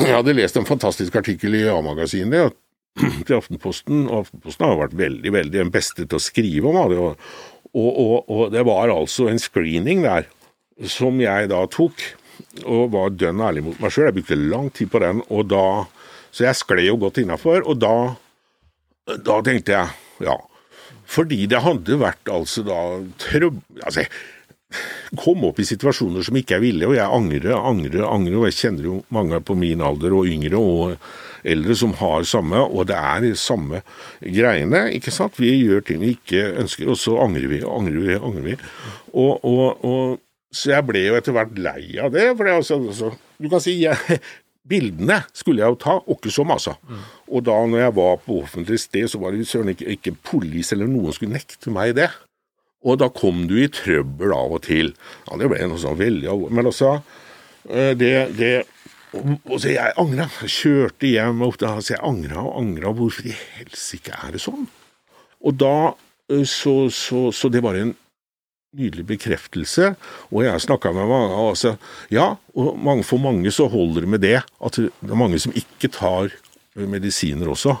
jeg hadde lest en fantastisk artikkel i A-magasinet til Aftenposten, og Aftenposten har vært veldig, veldig den beste til å skrive om det, og, og, og, og det var altså en screening der som jeg da tok, og var dønn ærlig mot meg sjøl. Jeg brukte lang tid på den, og da Så jeg skled jo godt innafor, og da da tenkte jeg ja. Fordi det hadde vært altså da trøbb... Altså, kom opp i situasjoner som ikke er ville, og jeg angrer, angrer, angrer, og jeg kjenner jo mange på min alder og yngre og eldre som har samme, og det er samme greiene, ikke sant. Vi gjør ting vi ikke ønsker, og så angrer vi, angrer vi, angrer vi. Og, og, og så jeg ble jo etter hvert lei av det, for det, altså, altså, du kan si jeg, Bildene skulle jeg jo ta, og ikke så masa. Mm. Og da når jeg var på offentlig sted, så var det søren ikke, ikke politi eller noen skulle nekte meg det. Og da kom du i trøbbel av og til. Ja, det ble noe sånn veldig alvorlig. Men altså, eh, det, det og så Jeg angra. Kjørte hjem og så jeg angra og angra. Hvorfor i helsike er det sånn? Og da eh, så, så, så det var en nydelig bekreftelse. Og jeg har snakka med mange altså, Ja, og for mange så holder det med det. At det er mange som ikke tar medisiner også.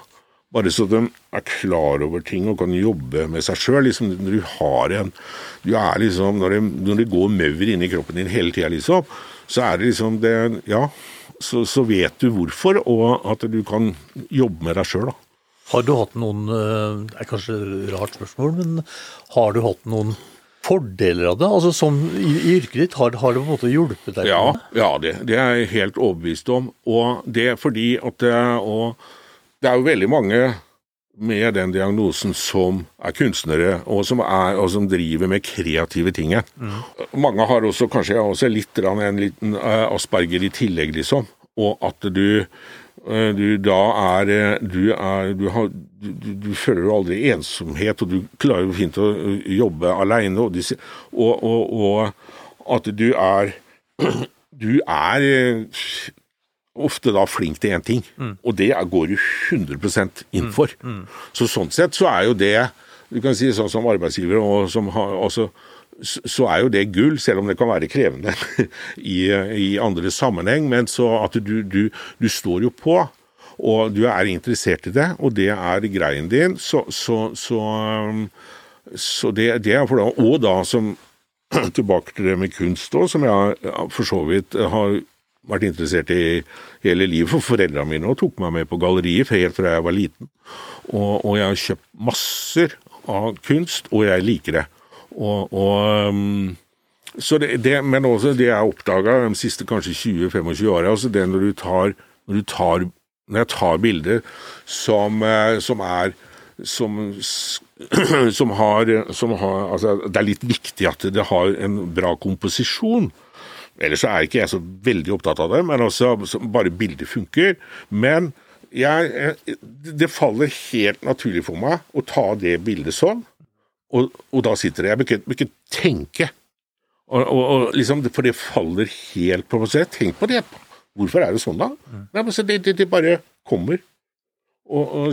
Bare så de er klar over ting og kan jobbe med seg sjøl. Liksom, når du har en du er liksom, når det, når det går maur inni kroppen din hele tida, liksom, så er det liksom det Ja, så, så, vet du hvorfor, og at du kan jobbe med deg sjøl, da. Har du hatt noen eh, Det er kanskje et rart spørsmål, men har du hatt noen fordeler av det? Altså som i, i yrket ditt, har, har, det på en måte hjulpet deg? Ja, ja det, det, er jeg helt overbevist om. Og det er fordi at det, og det er jo veldig mange med den diagnosen som er kunstnere, og som, er, og som driver med kreative ting. Mm. Mange har også kanskje også litt en liten eh, asperger i tillegg, liksom. Og at du, eh, du da er Du, er, du, har, du, føler jo aldri ensomhet, og du klarer jo fint å jobbe aleine. Og, og, og, og at du er Du er ofte da flink til én ting, mm. og det går du 100 inn for. Mm. Mm. Så sånn sett så er jo det du kan si sånn som arbeidsgiver og som har, også, så er jo det gull, selv om det kan være krevende i, i andre sammenheng. Men så at du, du, du, står jo på, og du er interessert i det, og det er greien din, så, så, så, så det, det, er for da, Og da som Tilbake til det med kunst òg, som jeg for så vidt har vært interessert i hele livet. For foreldrene mine og tok meg med på galleriet helt fra jeg var liten. Og, og, jeg har kjøpt masser av kunst, og jeg liker det. Og, og um, så det, det, men også det jeg oppdaga de siste kanskje 20-25 åra, altså det når du tar, når du tar når jeg tar bilder som, eh, som er som, som, har, som har altså Det er litt viktig at det har en bra komposisjon. Ellers er ikke jeg så veldig opptatt av det, men også bare bildet funker. Men jeg, det faller helt naturlig for meg å ta det bildet sånn, og, og da sitter det Jeg bør ikke, ikke tenke. Og, og, og, liksom, For det faller helt på meg. Tenk på det. Hvorfor er det sånn, da? Mm. Nei, det, det, det, bare kommer.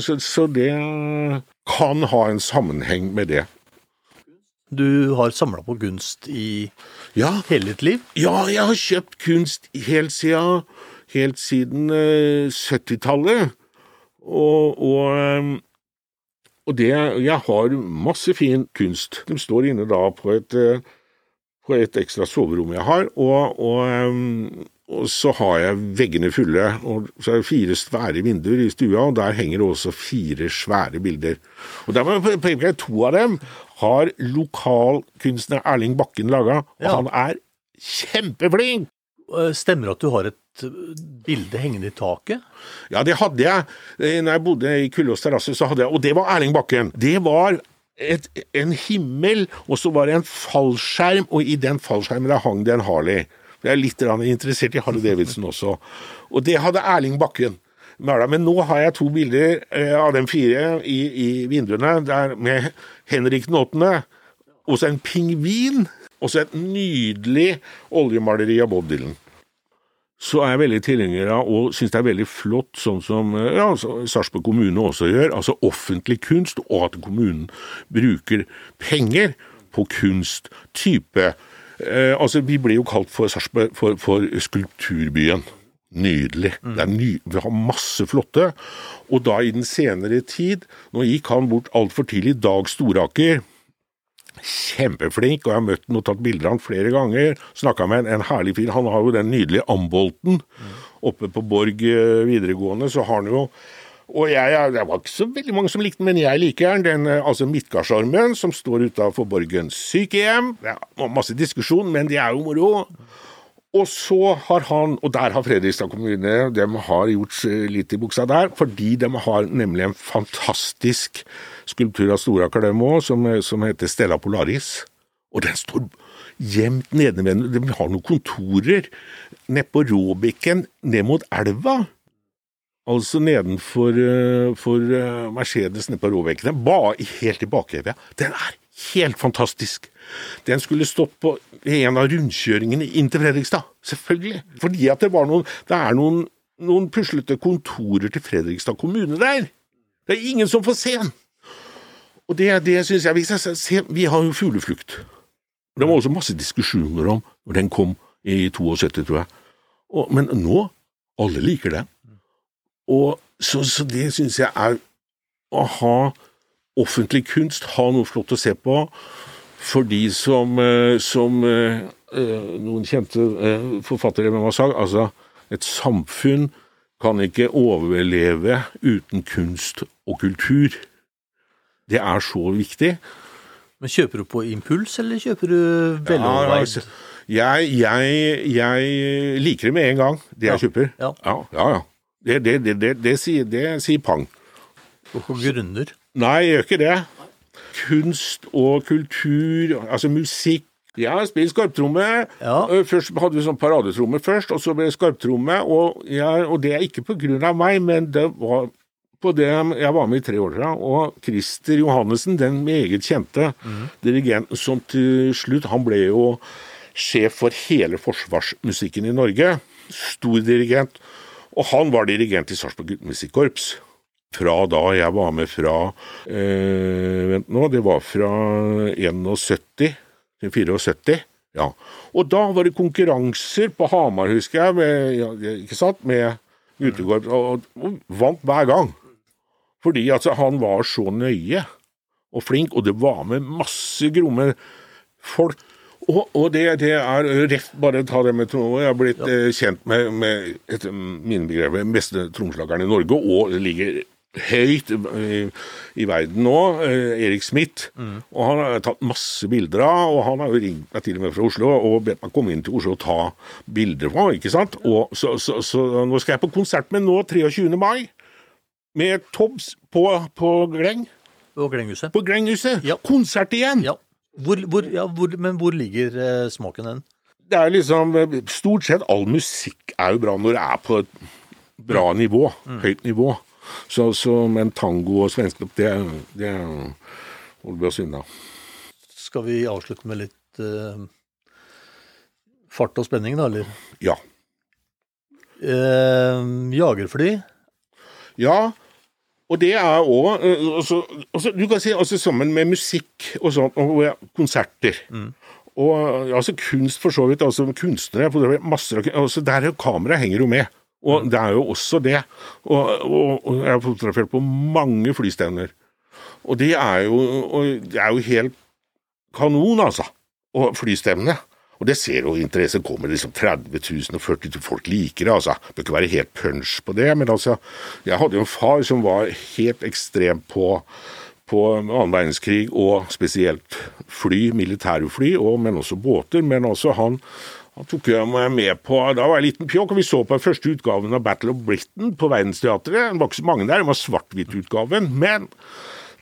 Så, så det kan ha en sammenheng med det. Du har samla på kunst i ja. hele ditt liv? Ja, jeg har kjøpt kunst helt siden, helt siden uh, 70-tallet. Og, og, um, og, det Jeg har masse fin kunst. De står inne da på et, uh, på et ekstra soverom jeg har, og, og um, og så har jeg veggene fulle, og så er det fire svære vinduer i stua, og der henger det også fire svære bilder. Og der må jeg peke To av dem har lokalkunstner Erling Bakken laga, og ja. han er kjempeflink! Eh, stemmer at du har et eh, bilde hengende i taket? Ja, det hadde jeg. Eh, når jeg bodde i Kullås terrasse, så hadde jeg Og det var Erling Bakken. Det var et, en himmel, og så var det en fallskjerm, og i den fallskjermen der hang det en Harley. Jeg er litt interessert i Harley Davidson også. Og det hadde Erling Bakken. Men nå har jeg to bilder eh, av de fire i, i vinduene der med Henrik den åttende, og så en pingvin, og så et nydelig oljemaleri av Bob Dylan. Så er jeg veldig tilhenger av, og syns det er veldig flott, sånn som eh, ja, Sarpsborg kommune også gjør, altså offentlig kunst, og at kommunen bruker penger på kunst, type Eh, altså, Vi ble jo kalt for, for, for skulpturbyen. Nydelig. Mm. Ny, vi har masse flotte. Og da i den senere tid, nå gikk han bort altfor tidlig, Dag Storaker. Kjempeflink, og jeg har møtt han og tatt bilder av han flere ganger. Snakka med en, en herlig fyr. Han har jo den nydelige Ambolten. Mm. Oppe på Borg eh, videregående så har han jo Og jeg, det var ikke så veldig mange som likte den, men jeg liker den. eh, altså Midtgardsarmen som står utafor Borgens sykehjem. Det er masse diskusjon, men det er jo moro. Og så har han, og der har Fredrikstad kommune de har gjort litt i buksa der, fordi de har nemlig en fantastisk skulptur av Storakadem òg, som, som heter Stella Polaris. Og den står gjemt nede ved De har noen kontorer nede på Råbekken, ned mot elva. Altså nedenfor uh, for uh, Mercedes nede på Råvekkene. Bare helt i bakevja. Den er helt fantastisk. Den skulle stått på en av rundkjøringene inn til Fredrikstad. Selvfølgelig. Fordi at det var noen Det er noen, noen puslete kontorer til Fredrikstad kommune der. Det er ingen som får se den. Og det, det syns jeg ser, Vi har jo fugleflukt. Det var også masse diskusjoner om når den kom i 72, tror jeg. Og, men nå alle liker den. Og så, så det syns jeg er å ha offentlig kunst, ha noe flott å se på, for de som, eh, som eh, eh, noen kjente forfattere med meg sa, altså et samfunn kan ikke overleve uten kunst og kultur. Det er så viktig. Men Kjøper du på impuls, eller kjøper du veloverveid? Ja, jeg, jeg, jeg, liker det med en gang, det jeg kjøper. Ja, ja. ja. Det, det, det, det, det sier, sier pang. Hvorfor grunner? Nei, jeg gjør ikke det. Kunst og kultur, altså musikk jeg har spilt skarptromme. Ja. Først hadde vi sånn paradetromme først, og så ble det skarptromme. Og, og, det er ikke på grunn av meg, men det var på det jeg var med i tre år siden. Og Christer Johannessen, den meget kjente mm. dirigenten som til slutt Han ble jo sjef for hele forsvarsmusikken i Norge. Stor dirigent. Og han var dirigent i Sarpsborg Musikkorps. Fra da jeg var med fra øh, Vent nå, det var fra 71 til 74. Ja. Og da var det konkurranser på Hamar, husker jeg, med, ja, ikke sant, med guttekorps, og, og, vant hver gang. Fordi altså, han var så nøye og flink, og det var med masse gromme folk. Og, og det, det, er rett bare ta det med tromme. Jeg har blitt ja. eh, kjent med, med etter mine begreper beste trommeslageren i Norge, og ligger høyt i, i verden nå, eh, Erik Smith. Mm. Og han har tatt masse bilder av, og han har jo ringt meg til og med fra Oslo og bedt meg komme inn til Oslo og ta bilder på, ikke sant. Og så, så, så, nå skal jeg på konsert med nå 23. mai, med Tobbs på, på Gleng. På Glenghuset. På Glenghuset. Ja. Konsert igjen! Ja. Hvor, hvor, ja, hvor, men hvor ligger eh, smaken den? Det er liksom Stort sett all musikk er jo bra når det er på et bra mm. nivå. Mm. Høyt nivå. Så, så, men tango og svensktopp, det, det holder vi oss unna. Skal vi avslutte med litt eh, fart og spenning, da, eller? Ja. Eh, jagerfly? Ja. Og det er òg eh, Du kan si altså, sammen med musikk og sånt, og konserter. Mm. Og altså kunst, for så vidt. altså Kunstnere Masse, altså Der kameraet henger jo med. Og mm. det er jo også det. Og, og, og jeg har fotografert på mange flystevner. Og det er jo, det er jo helt kanon, altså. Og flystevne. Og det ser jo interesse kommer liksom 30 000 og 40 000 folk liker det, altså. Bør ikke være helt punch på det, men altså Jeg hadde jo en far som var helt ekstrem på på annen verdenskrig, og spesielt fly, militære fly, og, men også båter. Men også han, han tok meg med på Da var jeg liten pjokk, og vi så på den første utgaven av Battle of Britain på Verdensteatret. Det var ikke så mange der, det var svart-hvitt-utgaven. Men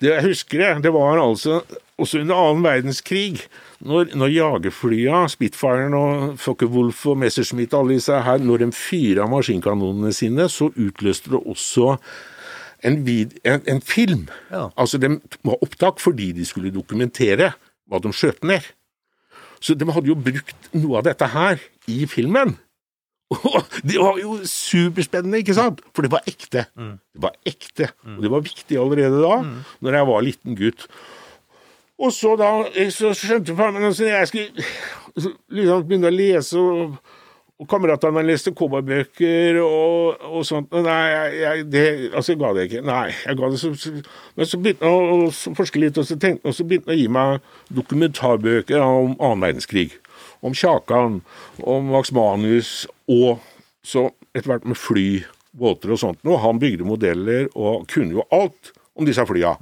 det jeg husker, det, det var altså også under annen verdenskrig når, når jagerflya, Spitfiren og Focke-Wolf og Messerschmitt, alle disse her, når de fyra maskinkanonene sine, så utløste det også en, vid, en, en film. Ja. Altså, de var opptak fordi de skulle dokumentere hva de skjøt ned. Så de hadde jo brukt noe av dette her i filmen. Og det var jo superspennende, ikke sant? For det var ekte. Mm. Det var ekte. Og det var viktig allerede da, mm. når jeg var liten gutt. Og så da så skjønte faren min at jeg skulle liksom begynne å lese, og, og kameratene leste cowboybøker og, og sånt. Nei, jeg, det, altså, jeg ga det ikke. Nei, jeg ga det så, Men så begynte jeg å forske litt, og så, tenkte, og så begynte jeg å gi meg dokumentarbøker om annen verdenskrig. Om Kjakan, om Max Manus, og så etter hvert med fly båter og sånt noe. Han bygde modeller og kunne jo alt om disse flya.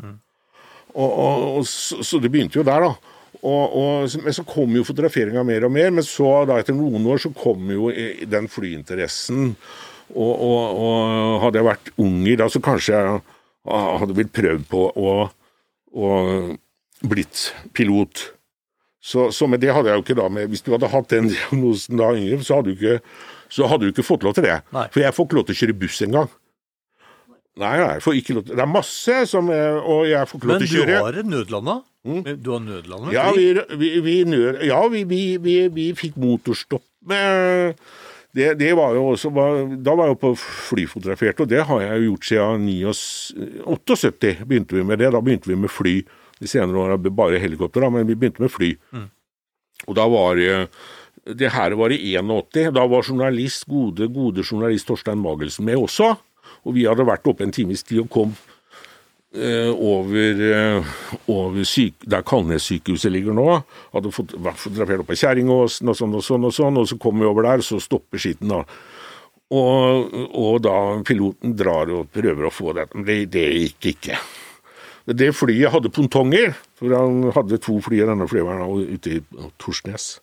Og, og, og, så, det begynte jo der, da. Og, og, men så kom jo fotograferinga mer og mer. Men så, da etter noen år, så kom jo den flyinteressen. Og, og, og hadde jeg vært unger da, så kanskje jeg ah, hadde blitt prøvd på å, å blitt pilot. Så, så men det hadde jeg jo ikke da med Hvis du hadde hatt den diagnosen da Ingrid, så hadde du ikke, så hadde du ikke fått lov til det. Nei. For jeg får ikke lov til å kjøre buss engang. Nei, nei, får ikke lov til Det er masse som er- Og jeg får ikke lov til å kjøre. har nødlanda? Du har nødlanda? Ja, vi, vi, vi, nød, ja, vi, vi, vi, vi fikk motorstopp med det, det var jo også, Da var jeg jo på flyfotografert, og det har jeg jo gjort siden 79 78. begynte vi med det. Da begynte vi med fly. De senere årene bare helikopter, da, men vi begynte med fly. Og da var det Det her var i 81. Da var journalist, gode, gode journalist Torstein Magelsen med også. Og vi hadde vært oppe en times tid og kom eh, over, eh, over syk, der Kalnes-sykehuset ligger nå. Hadde fått, fotografert av i Kjerringåsen og sånn og sånn, og sånn, og så kommer vi over der, så stopper skitten da. Og, og da piloten drar og prøver å få det. Det, det gikk ikke. Det flyet hadde pontonger, for han hadde to fly i denne flyveren ute i Torsnes.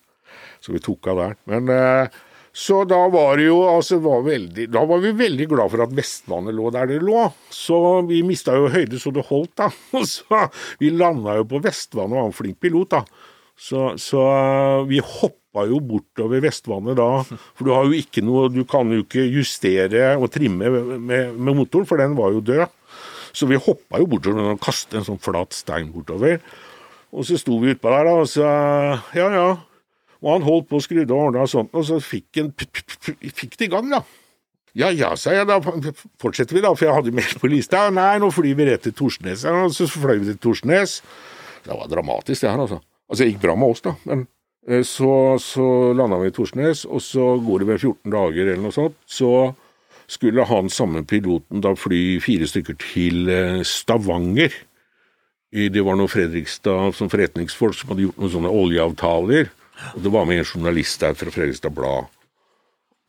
Så vi tok av der. Men eh, så da var det jo altså var veldig, Da var vi veldig glad for at Vestlandet lå der det lå. Så vi mista jo høyde så det holdt, da. Så Vi landa jo på Vestvannet og var en flink pilot, da. Så, så eh, vi hoppa jo bortover Vestvannet da. For du har jo ikke noe Du kan jo ikke justere og trimme med, med motoren, for den var jo død. Så vi hoppa jo bortover og kastet en sånn flat stein bortover. Og så sto vi utpå der, da, og så Ja, ja. Og han holdt på å skrudde og ordna og sånt, og så fikk han fikk det i gang, da. Ja ja, sa jeg, da fortsetter vi, da, for jeg hadde mer på lista. Nei, nå flyr vi rett til Torsnes. Og så fløy vi til Torsnes. Det var dramatisk, det her, altså. Altså, det gikk bra med oss, da. Men eh, så, så landa vi i Torsnes, og så går det vel 14 dager eller noe sånt. Så skulle han samme piloten da fly fire stykker til eh, Stavanger. Det var noe Fredrikstad som forretningsfolk som hadde gjort noen sånne oljeavtaler. Og det var med en journalist der fra Fredrikstad Blad.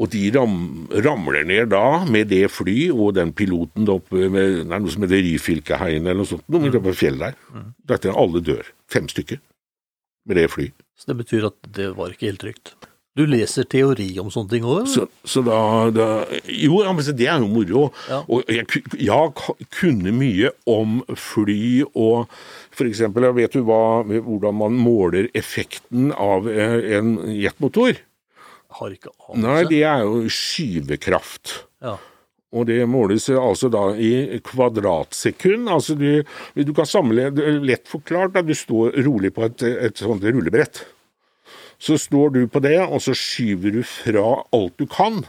Og de ram, ramler ned da med det fly og den piloten oppe med nei, noe som heter Ryfylkeheien eller noe sånt. Noe oppe på fjellet der. Dette alle dør. Fem stykker. Med det fly. Så det betyr at det var ikke helt trygt. Du leser teori om sånne ting òg? Så, så da, da Jo, ja, men det er jo moro. Ja. Og jeg, jeg kunne mye om fly og eksempel, vet du hva, hvordan man måler effekten av eh, en jetmotor? Har ikke anelse. Nei, det er jo skyvekraft. Ja. Og det måles altså da i kvadratsekund. Altså du, du kan er Lett forklart, da du står rolig på et, et sånt rullebrett. Så står du på det, og så skyver du fra alt du kan.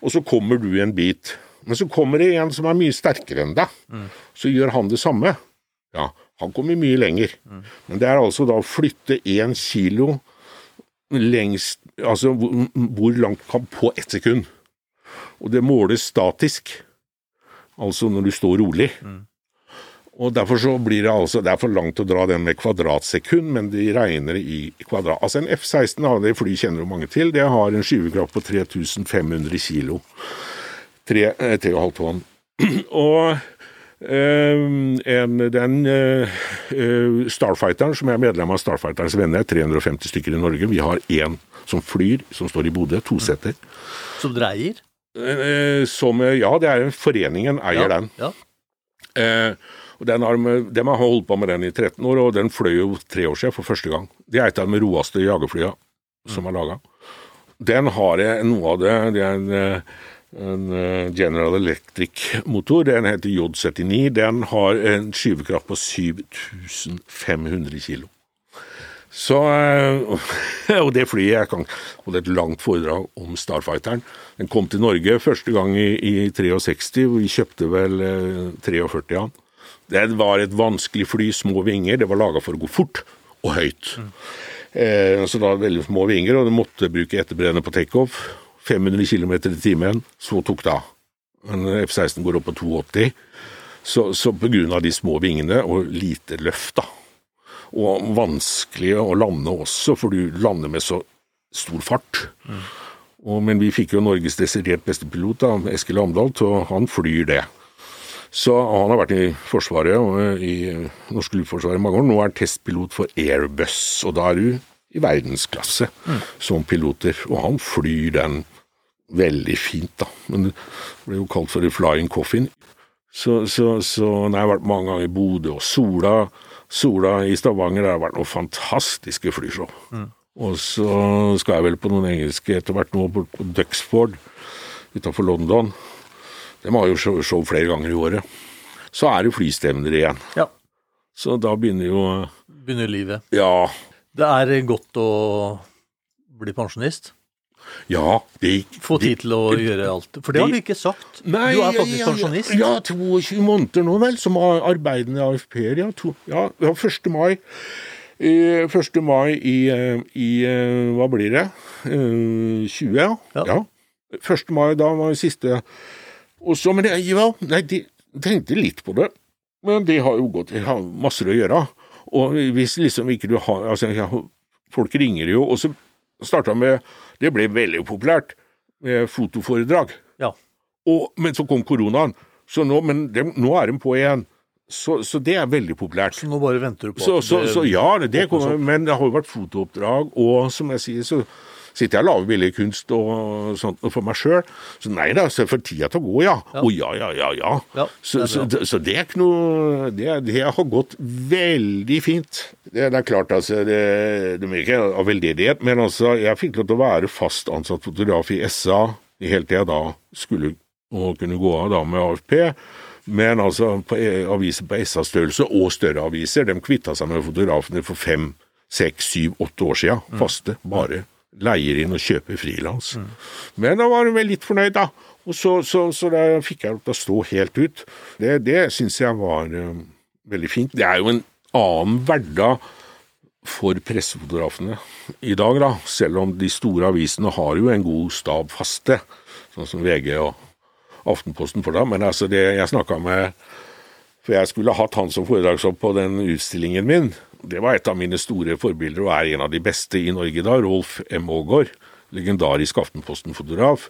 Og så kommer du en bit. Men så kommer det en som er mye sterkere enn deg. Så gjør han det samme. Ja, han kommer mye lenger. Men det er altså da å flytte én kilo lengst Altså hvor, hvor langt kan på ett sekund. Og det måles statisk, altså når du står rolig. Og Derfor så blir det altså, det er for langt å dra den med kvadratsekund, men de regner i kvadrat. Altså En F-16 har det fly kjenner jo mange til, det har en skyvekraft på 3500 kilo. Tre- eh, 3,5 tonn. Og eh, en, den eh, Starfighteren, som er medlem av Starfighterens venner, 350 stykker i Norge. Vi har én som flyr, som står i Bodø, toseter. Som dreier? Som, ja, det er foreningen eier ja. den. Ja. Og den har, de har holdt på med den i 13 år, og den fløy jo tre år siden for første gang. Det er et av de roeste jagerflyene som er laga. Den har noe av det. Det er en, eh, en eh, General Electric-motor. Den heter J79. Den har en skyvekraft på 7500 kilo. Så, eh, og det flyet Jeg kan holde et langt foredrag om Starfighteren. Den kom til Norge første gang i, i 63. og Vi kjøpte vel eh, 43 av den. Det var et vanskelig fly, små vinger. Det var laga for å gå fort og høyt. Eh, så da veldig små vinger, og du måtte bruke etterbrenner på takeoff. 500 km i timen. Så tok det av. Men F-16 går opp på 280. Så, så av de små vingene og lite løft, da. Og vanskelig å lande også, for du lander med så stor fart. Og, men vi fikk jo Norges desidert beste pilot, da, Eskil Amdal, så han flyr det. Så Han har vært i Forsvaret og i norske luftforsvaret i mange år. Nå er han testpilot for Airbus, og da er du i verdensklasse som piloter. Og han flyr den veldig fint, da. Men det ble jo kalt for the flying coffin. Så, så, så nei, jeg har vært mange ganger i Bodø og Sola. Sola i Stavanger det har vært noen fantastiske flyshow. Og så skal jeg vel på noen engelske etter hvert nå på Duxford utenfor London. De har jo show, show flere ganger i året. Så er det flystevner igjen. Ja. Så da begynner jo Begynner livet. Ja, Det er godt å bli pensjonist. ja, det Få tid til å gjøre alt. For det har vi ikke sagt. Nei, du er faktisk ja, pensjonist. Ja, 22 måneder nå vel, som ar- arbeidende AFP-er. Ja, to, ja, ja, 1. mai. Eh, 1. mai i, eh, i eh, Hva blir det? Eh, 20, ja. Ja. ja. 1. mai, da var det siste Og så, men det, ja, nei, de tenkte litt på det. Men det har jo gått Jeg har masse å gjøre. Og hvis liksom ikke du har altså, ja, Folk ringer jo, og så starta med Det ble veldig populært med fotoforedrag. Ja. Og, men så kom koronaen, så nå, men de, nå er de på igjen. Så, så det er veldig populært. Så nå bare venter du på at så, det så ja, det, det kommer, men det har jo vært fotooppdrag, og som jeg sier, så sitter jeg og lager billedkunst og sånt for meg sjøl. Så nei da, så får tida til å gå, ja. Å ja, ja, ja, ja. Ja, så, så, så det er ikke noe Det, det har gått veldig fint. Det, det er klart, altså, det, det er ikke av veldedighet, men altså, jeg fikk lov til å være fast ansatt fotograf i SA helt til jeg da skulle og kunne gå av da med AFP. Men altså, på e- aviser på SA-størrelse og større aviser, de kvitta seg med fotografene for fem, seks, syv, åtte år siden. Faste. Bare leier inn og kjøper frilans. Men da var hun vel litt fornøyd, da. Og så, så, så da fikk jeg lov til å stå helt ut. Det, det syns jeg var eh, veldig fint. Det er jo en annen hverdag for pressefotografene i dag, da. Selv om de store avisene har jo en god stab faste, sånn som VG og Aftenposten for da. Men altså, det jeg snakka med For jeg skulle hatt han som foredragsopp på den utstillingen min. Det var et av mine store forbilder, og er en av de beste i Norge da. Rolf M. Aagaard. Legendarisk Aftenposten-fotograf.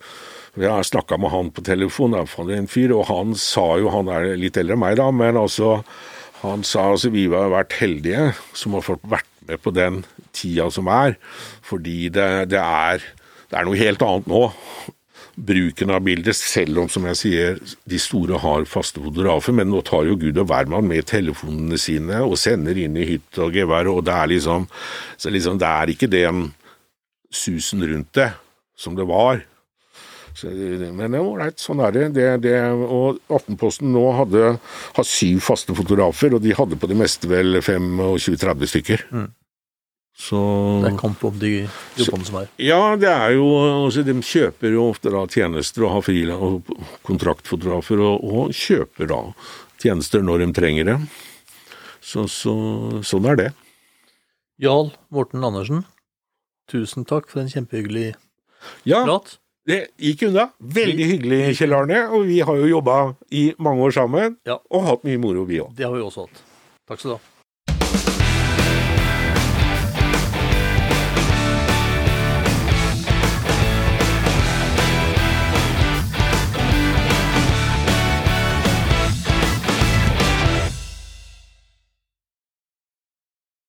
Jeg snakka med han på telefon, en fyr, og han sa jo Han er litt eldre enn meg, da, men altså Han sa altså vi har vært heldige som har fått vært med på den tida som er, fordi det, det er det er noe helt annet nå bruken av bildet, selv om, som jeg sier, de store har faste fotografer, men nå tar jo Gud og hvermann med telefonene sine og sender inn i hytt og gevær, og det er liksom, liksom Det er ikke den susen rundt det som det var. Så, men ålreit, sånn er det. det, det og Aftenposten nå hadde, har syv faste fotografer, og de hadde på det meste vel 25-30 stykker. Så Det er kamp om de jobbene som er. ja, det er jo altså, De kjøper jo ofte da tjenester og har frilans og kontraktfotografer, og, og kjøper da tjenester når de trenger det. Så, så sånn er det. Jarl Morten Andersen, tusen takk for en kjempehyggelig Ja, prat. det gikk unna. Veldig hyggelig, Kjell Arne. Og vi har jo jobba i mange år sammen, Ja. og hatt mye moro, vi òg. Det har vi også hatt. Takk skal du ha.